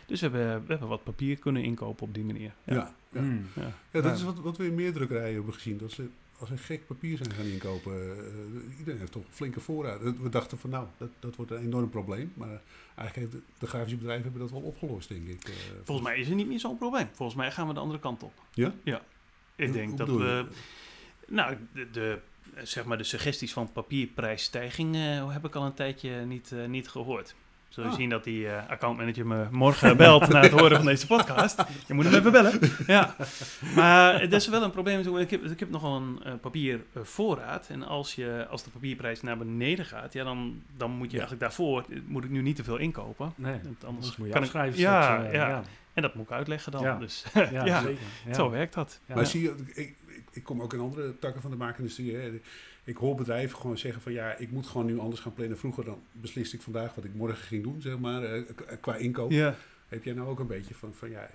dus we hebben, we hebben wat papier kunnen inkopen op die manier. Ja. Ja. Ja. Mm. Ja. Ja, dat Ja. is wat, wat we in meer drukkerijen hebben gezien. Dat ze als een gek papier zijn gaan inkopen. eh, iedereen heeft toch een flinke voorraad. We dachten van nou, dat, dat wordt een enorm probleem. Maar eigenlijk heeft de, grafische bedrijven hebben dat wel opgelost, denk ik. eh. Volgens mij is er niet meer zo'n probleem. Volgens mij gaan we de andere kant op. Ja? Ja. Ik denk dat we... Nou, de, de, zeg maar de suggesties van papierprijsstijging eh, heb ik al een tijdje niet, niet gehoord. Zul je Ah. zien dat die eh, accountmanager me morgen belt na het horen van deze podcast. Je moet hem even bellen. Ja. Maar het is wel een probleem. Ik heb, ik heb nogal een eh, papiervoorraad. En als, je, als de papierprijs naar beneden gaat, ja, dan, dan moet je Ja. eigenlijk daarvoor eh, moet ik nu niet te veel inkopen. Nee, Want anders moet je kan ik- afschrijven. Ja, straks, eh, ja. ja. En dat moet ik uitleggen dan. Ja. Dus Ja, Ja. zeker. Ja. zo werkt dat. Ja. Maar zie je, ik, ik, ik kom ook in andere takken van de maakindustrie. Hè. Ik hoor bedrijven gewoon zeggen van ja, ik moet gewoon nu anders gaan plannen. Vroeger dan besliste ik vandaag wat ik morgen ging doen, zeg maar, eh, k- qua inkoop. Heb jij nou ook een beetje van, van ja,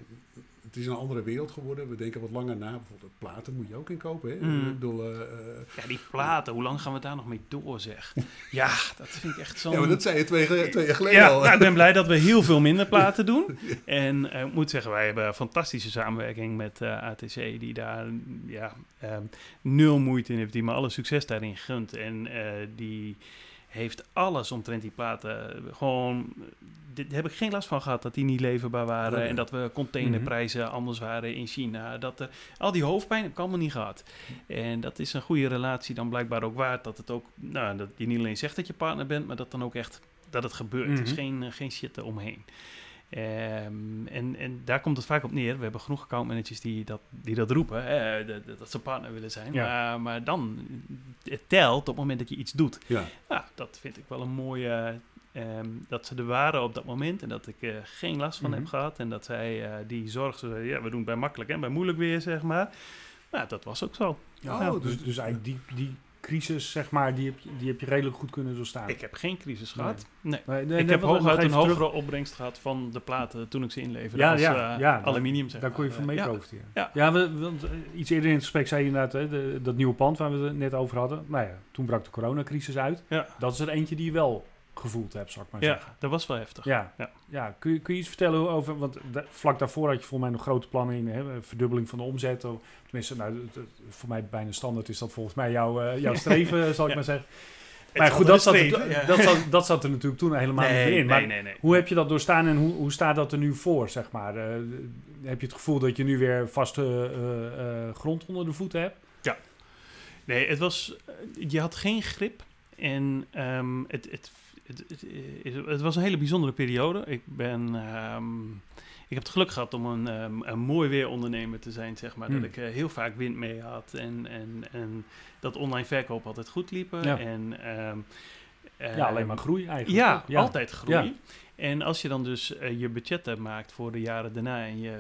het is een andere wereld geworden. We denken wat langer na. Bijvoorbeeld platen moet je ook inkopen. Hè? Mm. Ik bedoel, eh, eh, Ja, die platen, hoe lang gaan we daar nog mee door, zeg? Ja, dat vind ik echt zo'n... ja, maar dat zei je twee, jaar geleden Ja, al. nou, ik ben blij dat we heel veel minder platen doen. En eh, ik moet zeggen, wij hebben een fantastische samenwerking met ATC, die daar ja, ehm, nul moeite in heeft, die me alle succes daarin gunt. En die heeft alles omtrent die platen gewoon... Dit heb ik geen last van gehad dat die niet leverbaar waren en dat we containerprijzen anders waren in China. Dat, eh, al die hoofdpijn heb ik allemaal niet gehad. En dat is een goede relatie dan blijkbaar ook waard. Dat het ook, nou, dat je niet alleen zegt dat je partner bent, maar dat dan ook echt dat het gebeurt. Er is Mhm. geen, eh, geen shit eromheen. Ehm, en, en daar komt het vaak op neer. We hebben genoeg accountmanagers die dat, die dat roepen, dat, dat ze partner willen zijn. Ja. Maar, maar dan, het telt op het moment dat je iets doet. Ja, dat vind ik wel een mooie. ehm, dat ze er waren op dat moment en dat ik er geen last van Mhm. heb gehad. En dat zij eh, die zorg, ja, we doen het bij makkelijk en bij moeilijk weer, zeg maar. Nou, dat was ook zo. Oh, dus, dus- dus eigenlijk die, die crisis, zeg maar, die heb, je, die heb je redelijk goed kunnen doorstaan. Ik heb geen crisis gehad. Nee. Nee, nee, ik nee, heb hooguit een terug- hogere opbrengst gehad van de platen toen ik ze inleverde Ja, als ja, eh, ja, aluminium. Zeg Daar maar. kon je van mee ja. profiteren. Ja. Ja, we, want, eh, iets eerder in het gesprek zei je inderdaad, hè, de, dat nieuwe pand waar we het net over hadden. Nou ja, toen brak de coronacrisis uit. Ja. Dat is er eentje die je wel gevoeld hebt, zal ik maar Ja, zeggen. dat was wel heftig. Ja, Ja. ja. Kun, je, kun je iets vertellen over, want vlak daarvoor had je volgens mij nog grote plannen in, hè, verdubbeling van de omzet. Of, tenminste, nou, voor mij bijna standaard is dat volgens mij jouw, eh, jouw streven, zal ik Ja. maar zeggen. Maar goed, dat zat, er, ja. dat, zat, dat zat er natuurlijk toen helemaal niet meer in. nee, Maar nee, nee. hoe heb je dat doorstaan en hoe, hoe staat dat er nu voor, zeg maar? Eh, heb je het gevoel dat je nu weer vaste eh, eh, grond onder de voeten hebt? Nee, het was. eh, Je had geen grip. En ehm, het, het, het, het, het- het was een hele bijzondere periode. Ik ben. ehm, ik heb het geluk gehad om een, ehm, een mooi weerondernemer te zijn, zeg maar. Hmm. Dat ik eh, heel vaak wind mee had. En, en, en dat online verkoop altijd goed liepen. Ja. En, ehm, ja, alleen maar groei eigenlijk. Ja, altijd groei. En als je dan dus eh, je budgetten maakt voor de jaren daarna en je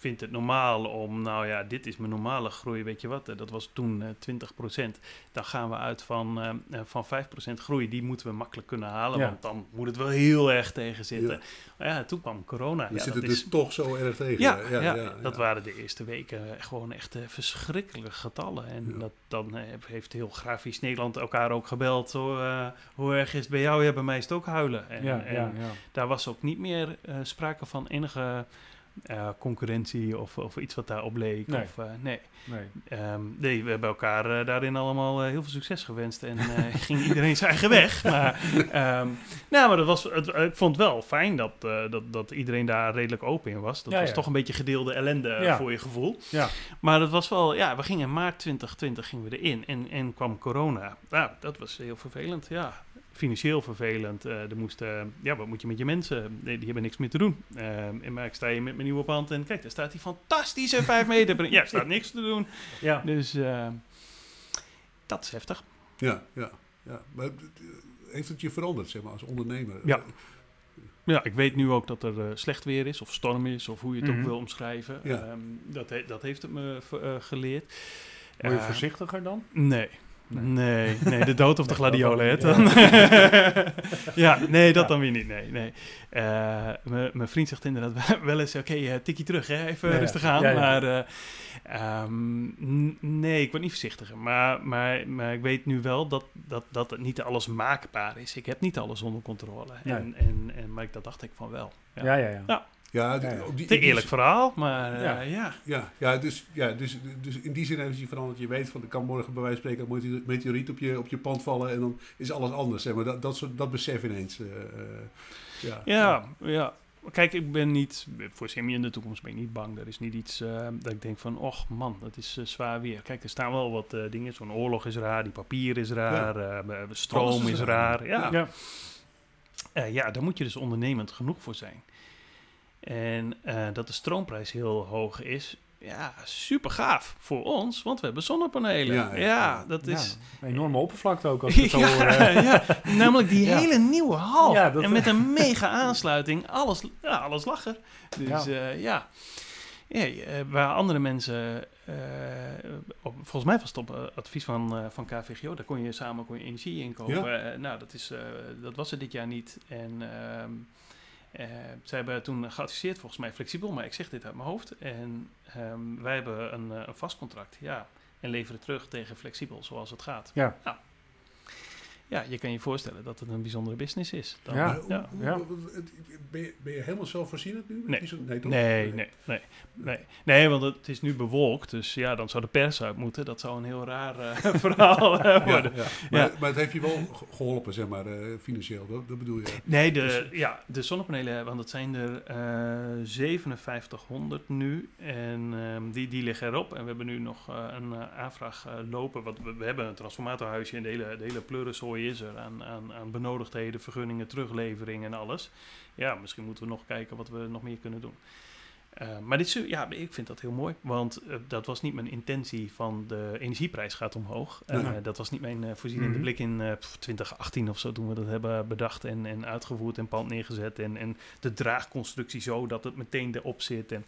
vindt het normaal om, nou ja, dit is mijn normale groei, weet je wat, eh, dat was toen eh 20%. Dan gaan we uit van, eh, eh, van 5% groei, die moeten we makkelijk kunnen halen, Ja. want dan moet het wel heel erg tegen zitten. Ja. Maar ja, toen kwam corona. Je ja, zit dat is- dus toch zo erg tegen. ja, ja, dat waren de eerste weken gewoon echt eh, verschrikkelijke getallen. En dat, dan eh, heeft heel grafisch Nederland elkaar ook gebeld. Eh, hoe erg is het bij jou? Ja, bij mij is het ook huilen. En, Ja, en daar was ook niet meer eh, sprake van enige eh, concurrentie of, of iets wat daarop leek. Nee. Of, eh, nee. Nee. Ehm, nee, we hebben elkaar eh, daarin allemaal heel veel succes gewenst. En ging iedereen zijn eigen weg. Maar, ehm, nou, maar dat was, het, ik vond het wel fijn dat, dat, dat iedereen daar redelijk open in was. Dat Ja, was ja. toch een beetje gedeelde ellende Ja. voor je gevoel. Ja. Maar dat was wel, ja, we gingen in maart 2020 gingen we erin en, en kwam corona. Nou, dat was heel vervelend, ja. Financieel vervelend. eh er moest, eh, ja, wat moet je met je mensen? Nee, die hebben niks meer te doen. Eh, en maar ik sta hier met mijn nieuwe pand en kijk, daar staat die fantastische 5 meter. Ja, er staat niks te doen. Ja. Dus eh, dat is heftig. Ja, ja, ja. Maar heeft het je veranderd, zeg maar, als ondernemer? Ja. Ja, ik weet nu ook dat er slecht weer is, of storm is, of hoe je het Mhm. ook wil omschrijven. Ja. Ehm, dat, he- dat heeft het me geleerd. Word je voorzichtiger dan? Nee. Nee. Nee, nee, de dood of de gladiolen, hè? dan ja, nee, dat Ja. dan weer niet, nee, nee. Eh, Mijn vriend zegt inderdaad wel eens, oké, eh, tikkie terug, hè? even rustig aan. Ja, ja. Maar eh, ehm, nee, ik word niet voorzichtiger. Maar, maar, maar ik weet nu wel dat, dat, dat het niet alles maakbaar is. Ik heb niet alles onder controle. En, en, en, maar ik- dat dacht ik van wel. Ja. Ja, ja, ja. Die- Te eerlijk verhaal, maar eh, Ja. ja. Ja, ja, dus, ja dus, dus in die zin het je veranderd. Je weet van, er kan morgen bij wijze van spreken een meteor- meteoriet op je, op je pand vallen en dan is alles anders. Zeg maar. dat, dat, soort, dat besef ineens. eh, eh, ja. Ja, ja. Kijk, ik ben niet, voor Semi in de toekomst ben ik niet bang. Er is niet iets eh, dat ik denk van, och man, dat is zwaar weer. Kijk, er staan wel wat eh, dingen. Zo'n oorlog is raar, die papier is raar, eh, stroom Alles is is raar. raar. Ja. Ja. Eh, ja, daar moet je dus ondernemend genoeg voor zijn. En eh, dat de stroomprijs heel hoog is, ja, super gaaf voor ons, want we hebben zonnepanelen. Ja, Ja, ja. dat is... Ja, een enorme oppervlakte ook, als het. Ja, eh. ja, namelijk die Ja. hele nieuwe hal. Ja, dat- en met een mega aansluiting, alles, ja, alles lachen. Dus Ja. ja, ja. Ja, eh, waar andere mensen, eh, op, volgens mij was het op eh, advies van, eh, van KVGO, daar kon je samen kon je energie inkopen. Eh, nou, dat, is, eh, dat was er dit jaar niet. En ehm, eh, ze hebben toen geadviseerd, volgens mij flexibel, maar ik zeg dit uit mijn hoofd. En ehm, wij hebben een, eh, een vast contract, ja. En leveren terug tegen flexibel, zoals het gaat. Ja. Nou, ja, je kan je voorstellen dat het een bijzondere business is. Dan, Ja. Ja. Ja. Ben, je, ben je helemaal zelfvoorzienend nu? Nee. zo- nee, toch? Nee, nee, nee, nee. Nee, want het is nu bewolkt, dus ja, dan zou de pers uit moeten. Dat zou een heel raar eh, verhaal eh, Ja, worden. ja. Maar, maar het heeft je wel ge- geholpen, zeg maar, eh, financieel. Dat, dat bedoel je? Nee, de, Dus- ja, de zonnepanelen, want dat zijn er eh 5700 nu. En ehm, die, die liggen erop. En we hebben nu nog een aanvraag lopen. Want we, we hebben een transformatorhuisje en de hele, de hele pleurenzooi is er. Aan, aan, aan benodigdheden, vergunningen, teruglevering en alles. Ja, misschien moeten we nog kijken wat we nog meer kunnen doen. Eh, maar dit is, ja, ik vind dat heel mooi, want eh, dat was niet mijn intentie van de energieprijs gaat omhoog. Nee. dat was niet mijn voorzienende Mhm. blik in eh, pff, 2018 of zo, toen we dat hebben bedacht en, en uitgevoerd en pand neergezet. En, en de draagconstructie zo dat het meteen erop zit. En,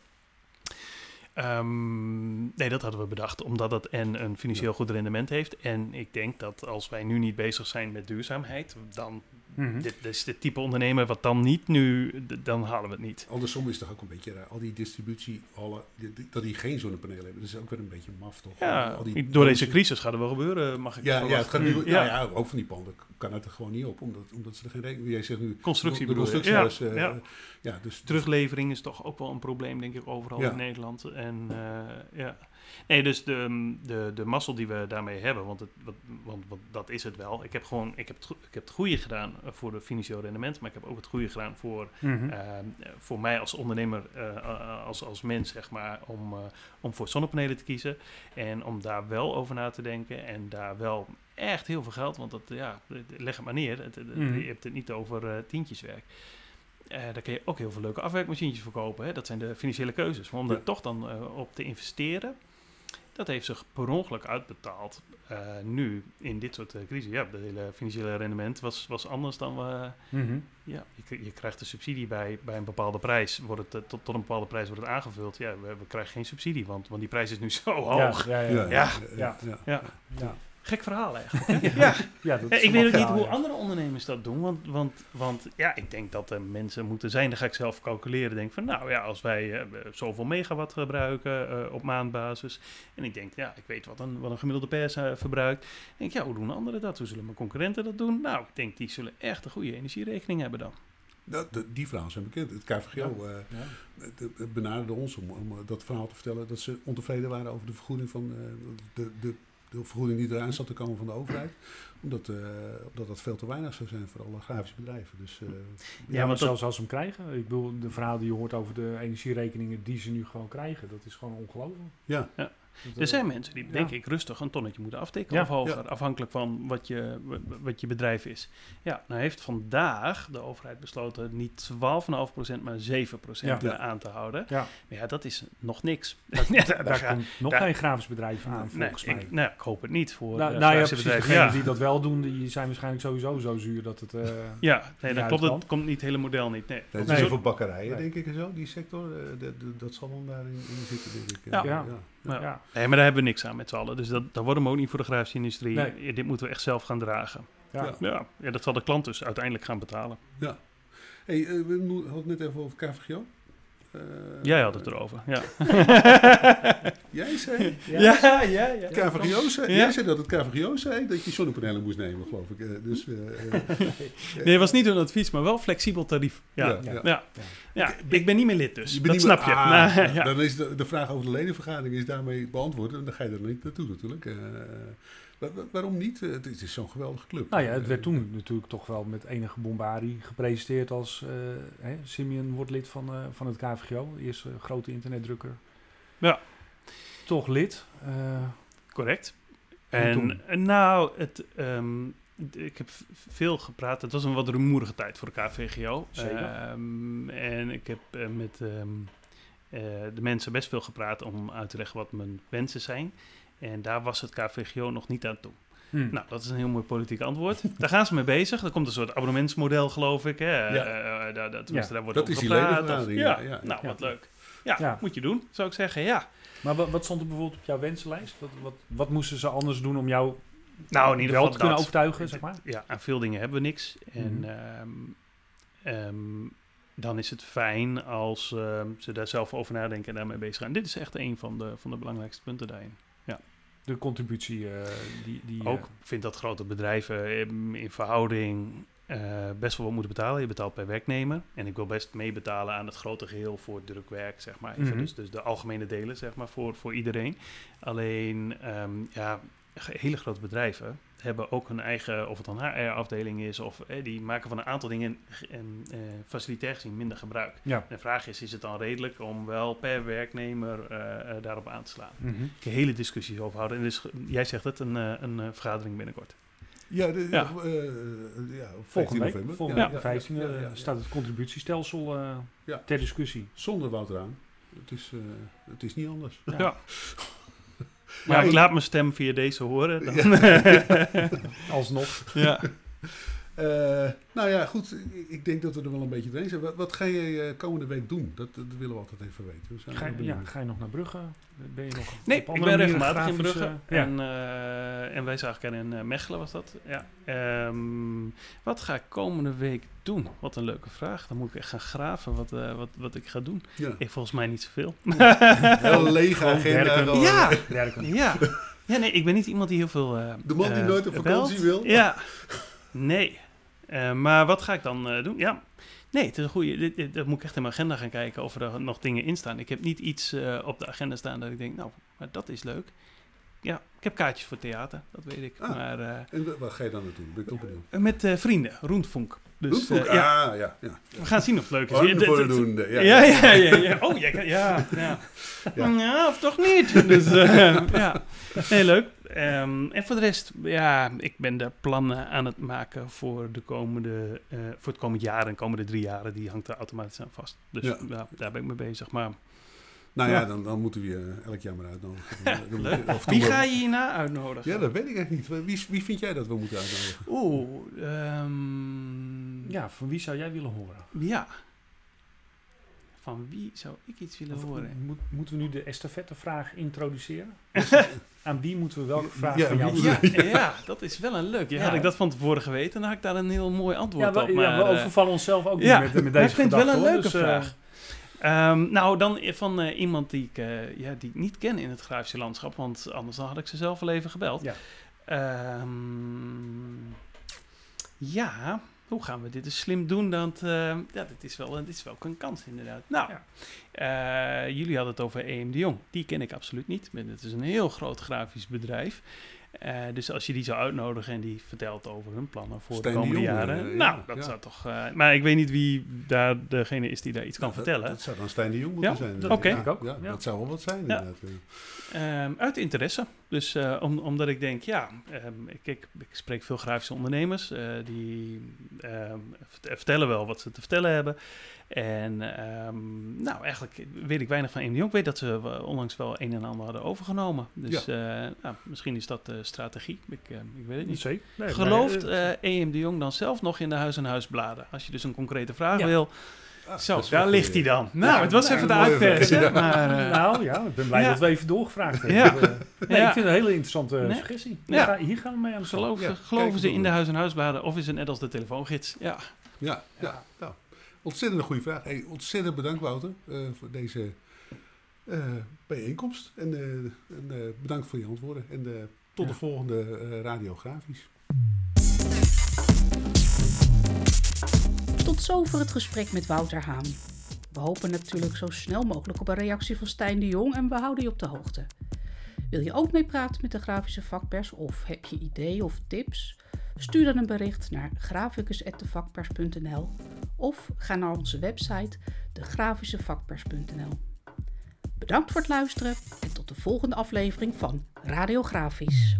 Ehm, nee, dat hadden we bedacht, omdat het en een financieel goed rendement heeft. En ik denk dat als wij nu niet bezig zijn met duurzaamheid, dan Mhm. dit, dit is het type ondernemer wat dan niet nu, dan halen we het niet. Andersom is het toch ook een beetje raar. Al die distributiehallen, dat die geen zonnepanelen hebben, dat is ook weer een beetje maf toch? Ja, Al die door deze crisis gaat het wel gebeuren, mag ik Ja, ja, het gaat nu, verwachten. ja. Ja. ja, ook van die panden kan het er gewoon niet op, omdat, omdat ze er geen rekening Jij zegt nu, Constructie de eh, ja. ja, dus Teruglevering is toch ook wel een probleem, denk ik, overal Ja. in Nederland. En eh, ja. Nee, dus de, de, de mazzel die we daarmee hebben, want, het, wat, want wat, dat is het wel. Ik heb gewoon, ik heb het, ik heb het goede gedaan eh, voor het financieel rendement, maar ik heb ook het goede gedaan voor, Mhm. eh, voor mij als ondernemer, eh, als, als mens, zeg maar, om, om voor zonnepanelen te kiezen. En om daar wel over na te denken en daar wel echt heel veel geld, want dat, ja, leg het maar neer. Het, Mhm. Je hebt het niet over tientjeswerk. Eh, daar kun je ook heel veel leuke afwerkmachientjes verkopen. Hè? Dat zijn de financiële keuzes. Maar om Ja. daar toch dan op te investeren, dat heeft zich per ongeluk uitbetaald. Eh, nu, in dit soort uh, crisis. Ja, het hele financiële rendement was, was anders dan we... Mhm. Ja, je, je krijgt de subsidie bij, bij een bepaalde prijs. Wordt het, eh, tot, tot een bepaalde prijs wordt het aangevuld. Ja, we, we krijgen geen subsidie, want, want die prijs is nu zo hoog. Ja, ja, ja. ja, Ja. ja, Ja. Ja. ja. Gek verhaal eigenlijk. ja. ja. dat Ja, is ik weet ook niet verhaal, hoe ja. andere ondernemers dat doen. Want, want, want ja, ik denk dat er mensen moeten zijn. Dan ga ik zelf calculeren. Denk van, nou ja, als wij eh, zoveel megawatt gebruiken eh, op maandbasis. En ik denk, ja, ik weet wat een, wat een gemiddelde pers eh, verbruikt. Ik denk, ja, hoe doen anderen dat? Hoe zullen mijn concurrenten dat doen? Nou, ik denk, die zullen echt een goede energierekening hebben dan. Dat, de- die verhalen zijn bekend. Het KVGO eh, Ja. het- het benaderde ons om, om dat verhaal te vertellen dat ze ontevreden waren over de vergoeding van eh, de, de, de vergoeding die eraan zat te komen van de overheid. Omdat, eh, omdat dat veel te weinig zou zijn voor alle grafische bedrijven. Dus, eh, Ja, want maar dat- zelfs als ze hem krijgen. Ik bedoel, de verhalen die je hoort over de energierekeningen die ze nu gewoon krijgen, dat is gewoon ongelooflijk. ja, Dat, Er eh, zijn mensen die, Ja. denk ik, rustig een tonnetje moeten aftikken Ja. of hoger. Ja. Afhankelijk van wat je, wat je bedrijf is. Ja, nou heeft vandaag de overheid besloten niet 12,5% maar 7% Ja. eh, aan te houden. Ja. Maar ja, dat is nog niks. Daar, Ja, daar komt nog daar- geen grafisch bedrijf aan, Nee, volgens mij. ik, nou, ik hoop het niet voor nou, eh, nou ja, precies. Degenen Ja, die dat wel doen, die zijn waarschijnlijk sowieso zo zuur dat het... eh, ja nee, dan klopt komt niet het hele model niet. Nee. het is Nee. voor bakkerijen, Nee. denk ik en zo, die sector. de- de- dat zal dan daarin in zitten, denk ik. Ja. Ja. Ja. ja. nee, maar daar hebben we niks aan met z'n allen. Dus dat, daar worden we ook niet voor de grafische industrie. Nee. Dit moeten we echt zelf gaan dragen. Ja. Ja. Ja, ja, dat zal de klant dus uiteindelijk gaan betalen. Hey, eh, we hadden het net even over KVGO. Eh, Jij had het erover. Ja, Jij zei, ja, ja. ja. KVGO zei, Ja. jij zei dat het KVGO zei dat je zonnepanelen moest nemen, geloof ik. Eh, dus, eh, eh, Nee, het was niet een advies, maar wel flexibel tarief. Ja, ja. ja, ja. Ja. ik ben niet meer lid dus. Je dat snap meer- je. Ah, Nou, ja. Dan is de, de vraag over de ledenvergadering is daarmee beantwoord. En dan ga je er niet naartoe natuurlijk. Wa- wa- waarom niet? Eh, het is, zo'n geweldige club. Nou ja, het werd Eh, toen natuurlijk toch wel met enige bombarie gepresenteerd als... eh hè, Simeon wordt lid van, eh, van het KVGO, de eerste grote internetdrukker. Ja. Toch lid. eh, Correct. En nou, het, ehm, ik heb veel gepraat. Het was een wat rumoerige tijd voor de KVGO. Zeker. Ehm, en ik heb met ehm, eh, de mensen best veel gepraat om uit te leggen wat mijn wensen zijn. En daar was het KVGO nog niet aan toe. hm. Nou, dat is een heel mooi politiek antwoord. Daar gaan ze mee bezig. Er komt een soort abonnementsmodel, geloof ik. Hè? Ja. Eh, eh, daar, daar, tenminste, Ja. daar wordt Dat is die gepraat. ledenvergadering, Of- ja, ja, ja. nou, Ja. wat leuk. Ja, Ja. moet je doen, zou ik zeggen. Ja. Maar wat, wat stond er bijvoorbeeld op jouw wensenlijst? Wat, wat, wat moesten ze anders doen om jou Nou, in ieder wel geval te kunnen dat. overtuigen, zeg maar? Ja, aan veel dingen hebben we niks. En Mhm. ehm, ehm, dan is het fijn als ehm, ze daar zelf over nadenken en daarmee bezig gaan. Dit is echt een van de, van de belangrijkste punten daarin. De contributie eh, die... die Ook eh, vind dat grote bedrijven ehm, in verhouding eh, best wel wat moeten betalen. Je betaalt per werknemer. En ik wil best meebetalen aan het grote geheel voor drukwerk, zeg maar. Even Mhm. dus, dus de algemene delen, zeg maar, voor, voor iedereen. Alleen, ehm, ja, hele grote bedrijven hebben ook hun eigen, of het dan HR-afdeling is, of eh, die maken van een aantal dingen en eh, facilitair gezien minder gebruik. ja. En de vraag is, is het dan redelijk om wel per werknemer eh, eh, daarop aan te slaan? Ik heb hele discussies over houden. En dus, jij zegt het, een, eh, een eh, vergadering binnenkort. Ja, de, Ja. eh, eh, ja, op 15 Volgende week, november. volgende Ja, week, ja, 15 ja, eh, ja, ja. staat het contributiestelsel eh, Ja. ter discussie. Zonder Wouter aan. Het is, eh, het is niet anders. Ja. Ja. Maar ik ik- laat mijn stem via deze horen. Dan. Alsnog. ja. Eh, nou ja, goed. Ik- denk dat we er wel een beetje doorheen zijn. Wat, wat ga je eh, komende week doen? Dat, dat willen we altijd even weten. We zijn Ga je, ja, ga je nog naar Brugge? Ben je nog Nee, op ik ben regelmatig in Brugge. eh, ja. En, eh, en wij zagen in eh, Mechelen was dat. Ja. Ehm, wat ga ik komende week doen? Wat een leuke vraag. Dan moet ik echt gaan graven wat, eh, wat, wat ik ga doen. Ja. Ik volgens mij niet zoveel. Heel lege Gewoon agenda. Ja. Ja. ja, nee, ik ben niet iemand die heel veel. eh, De man die nooit op vakantie belt. wil. Ja, nee. Eh, maar wat ga ik dan eh, doen? Ja, nee, het is een goede. Dat moet ik echt in mijn agenda gaan kijken of er nog dingen in staan. Ik heb niet iets eh, op de agenda staan dat ik denk, nou, maar dat is leuk. Ja, ik heb kaartjes voor theater, dat weet ik. Ah. Maar eh, En wa- wat ga je dan naartoe? Ben ik toch benieuwd. met eh, vrienden, Roentvonk. Dus eh, ja, Ah, ja. ja. we gaan zien of het leuk is. Ja, voor de doen. Ja, Ja, ja. Oh, ja, ja. Ja. ja. of toch niet? Dus, eh, ja. Nee, leuk. Ehm, en voor de rest, ja, ik ben daar plannen aan het maken voor, de komende, eh, voor het komend jaar en komende drie jaren. Die hangt er automatisch aan vast. Dus daar ben ik mee bezig. Maar Nou ja, Ja. dan, dan moeten we je elk jaar maar uitnodigen. Leuk. of Wie ga je hierna uitnodigen? Ja, dat weet ik eigenlijk niet. Wie, wie vind jij dat we moeten uitnodigen? Oeh, ehm, Ja, van wie zou jij willen horen? ja. Van wie zou ik iets willen Of horen? moet, moeten we nu de estafettevraag introduceren? Aan wie moeten we welke vraag Ja, van jou stellen? Ja, ja, dat is wel een leuk. Ja, Ja. Had ik dat van tevoren geweten, dan had ik daar een heel mooi antwoord Ja, we, op. ja, Maar, we eh, overvallen onszelf ook ja, niet met, met deze ik vind het wel een leuke. Dus, eh, vraag. Ehm, nou, dan van eh, iemand die ik, eh, ja, die ik niet ken in het grafische landschap, want anders dan had ik ze zelf wel even gebeld. Ja. Ehm, ja, hoe gaan we dit dus slim doen? Dat, eh, ja, dit is, wel, dit is wel een kans inderdaad. Nou, Ja. jullie hadden het over EM de Jong. Die ken ik absoluut niet. Het is een heel groot grafisch bedrijf. Eh, dus als je die zou uitnodigen en die vertelt over hun plannen voor de de komende jaren. ja, nou, dat ja. zou toch. eh, maar ik weet niet wie daar degene is die daar iets kan Nou, vertellen. Dat, zou dan Stijn de Jong moeten Ja, zijn. dat Ja, denk ik ook. Ja. Dat zou wel wat zijn inderdaad. Ehm, uit interesse. Dus eh, om, omdat ik denk, ja, ehm, ik, ik, ik spreek veel grafische ondernemers. eh, die ehm, vert- vertellen wel wat ze te vertellen hebben. En ehm, nou, eigenlijk weet ik weinig van Jong. Ik weet dat ze onlangs wel een en ander hadden overgenomen. Dus eh, nou, misschien is dat de strategie. Ik, ik weet het niet. Zeker. Nee, maar, Gelooft EM de Jong dan zelf nog in de huis en huisbladen? Als je dus een concrete vraag Ja. wil. Ah, Zo, daar ligt hij dan. Nou, Ja, het was nou, even de uitpersen. Maar, eh, nou ja, ik ben blij ja. dat we even doorgevraagd hebben. Ja. Eh, nee, Ja. ik vind het een hele interessante Nee. suggestie. Ja. Hier, ga- hier gaan we mee aan de slag. Geloven, Ja, geloven kijk, ze in de huis- en huisbladen of is het net als de telefoongids? Ja. Ja, ja. Nou, ontzettend goede vraag. Hey, ontzettend bedankt Wouter eh, voor deze eh, bijeenkomst. En, eh, en eh, bedankt voor je antwoorden. En eh, tot Ja. de volgende eh, radiografisch. Tot zover het gesprek met Wouter Haan. We hopen natuurlijk zo snel mogelijk op een reactie van Stijn de Jong en we houden je op de hoogte. Wil je ook meepraten met de grafische vakpers of heb je ideeën of tips? Stuur dan een bericht naar graficus.devakpers.nl of ga naar onze website degrafischevakpers.nl. Bedankt voor het luisteren en tot de volgende aflevering van Radiografisch.